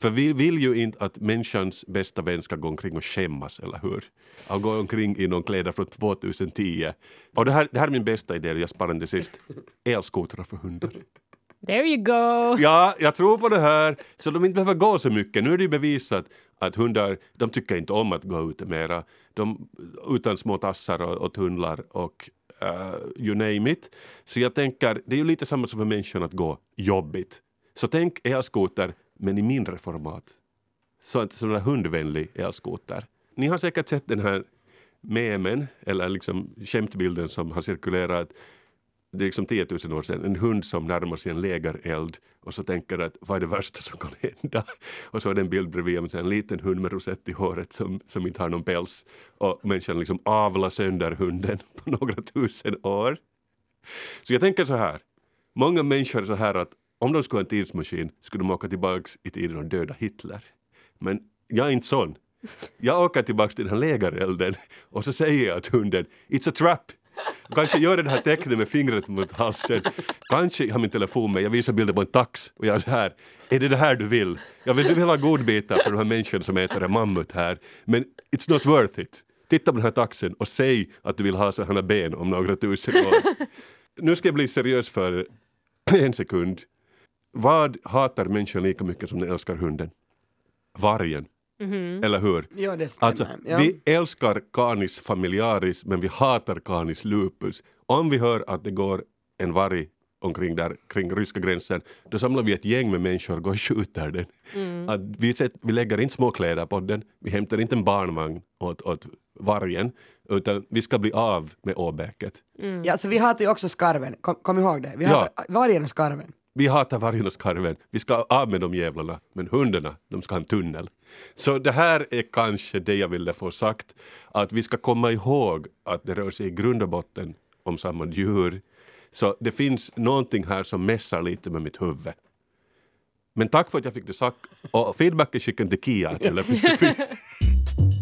För vi vill ju inte att människans bästa vän ska gå omkring och skämmas, eller hur? Han går omkring i någon kläder från 2010. Och det här, det här är min bästa idé, jag sparar den till sist. Elskotrar för hundar. There you go. Ja, jag tror på det här. Så de inte behöver gå så mycket. Nu är det ju bevisat att hundar, de tycker inte om att gå ute mera. De, utan små tassar och, och tunnlar och uh, you name it. Så jag tänker, det är ju lite samma som för människan att gå jobbigt. Så tänk elskoter, men i mindre format. Så att sån där hundvänlig elskoter. Ni har säkert sett den här memen, eller liksom skämtbilden som har cirkulerat det är liksom 10 000 år sedan, en hund som närmar sig en lägereld och så tänker att vad är det värsta som kan hända? Och så är det en bild bredvid med en liten hund med rosett i håret som, som inte har någon päls och människan liksom avlar sönder hunden på några tusen år. Så jag tänker så här, många människor är så här att om de skulle ha en tidsmaskin skulle de åka tillbaks i tiden och döda Hitler. Men jag är inte sån. Jag åker tillbaks till den här lägerelden och så säger jag till hunden It's a trap! Kanske gör det här tecknet med fingret mot halsen. Kanske jag har min telefon med, jag visar bilder på en tax och jag är så här. Är det det här du vill? Jag vill, du vill ha godbitar för de här människorna som äter en mammut här. Men it's not worth it. Titta på den här taxen och säg att du vill ha sådana ben om några tusen år. Nu ska jag bli seriös för en sekund. Vad hatar människan lika mycket som den älskar hunden? Vargen. Eller hur? Ja, det stämmer. Alltså, ja. vi älskar canis familiaris men vi hatar canis lupus. Om vi hör att det går en varg omkring där, kring ryska gränsen, då samlar vi ett gäng med människor och går och skjuter den. Att vi, sätt, vi lägger inte små kläder på den, vi hämtar inte en barnvagn åt, åt vargen, utan vi ska bli av med åbäket. Ja, alltså, vi hatar ju också skarven, kom, kom ihåg det. Vi Ja. hatar vargen och skarven. Vi hatar vargen och skarven, vi ska av med de jävlarna, men hundarna, de ska ha en tunnel. Så det här är kanske det jag ville få sagt, att vi ska komma ihåg att det rör sig i grund och botten om samma djur. Så det finns någonting här som mässar lite med mitt huvud. Men tack för att jag fick det sagt och feedbacken skickade till Kia att jag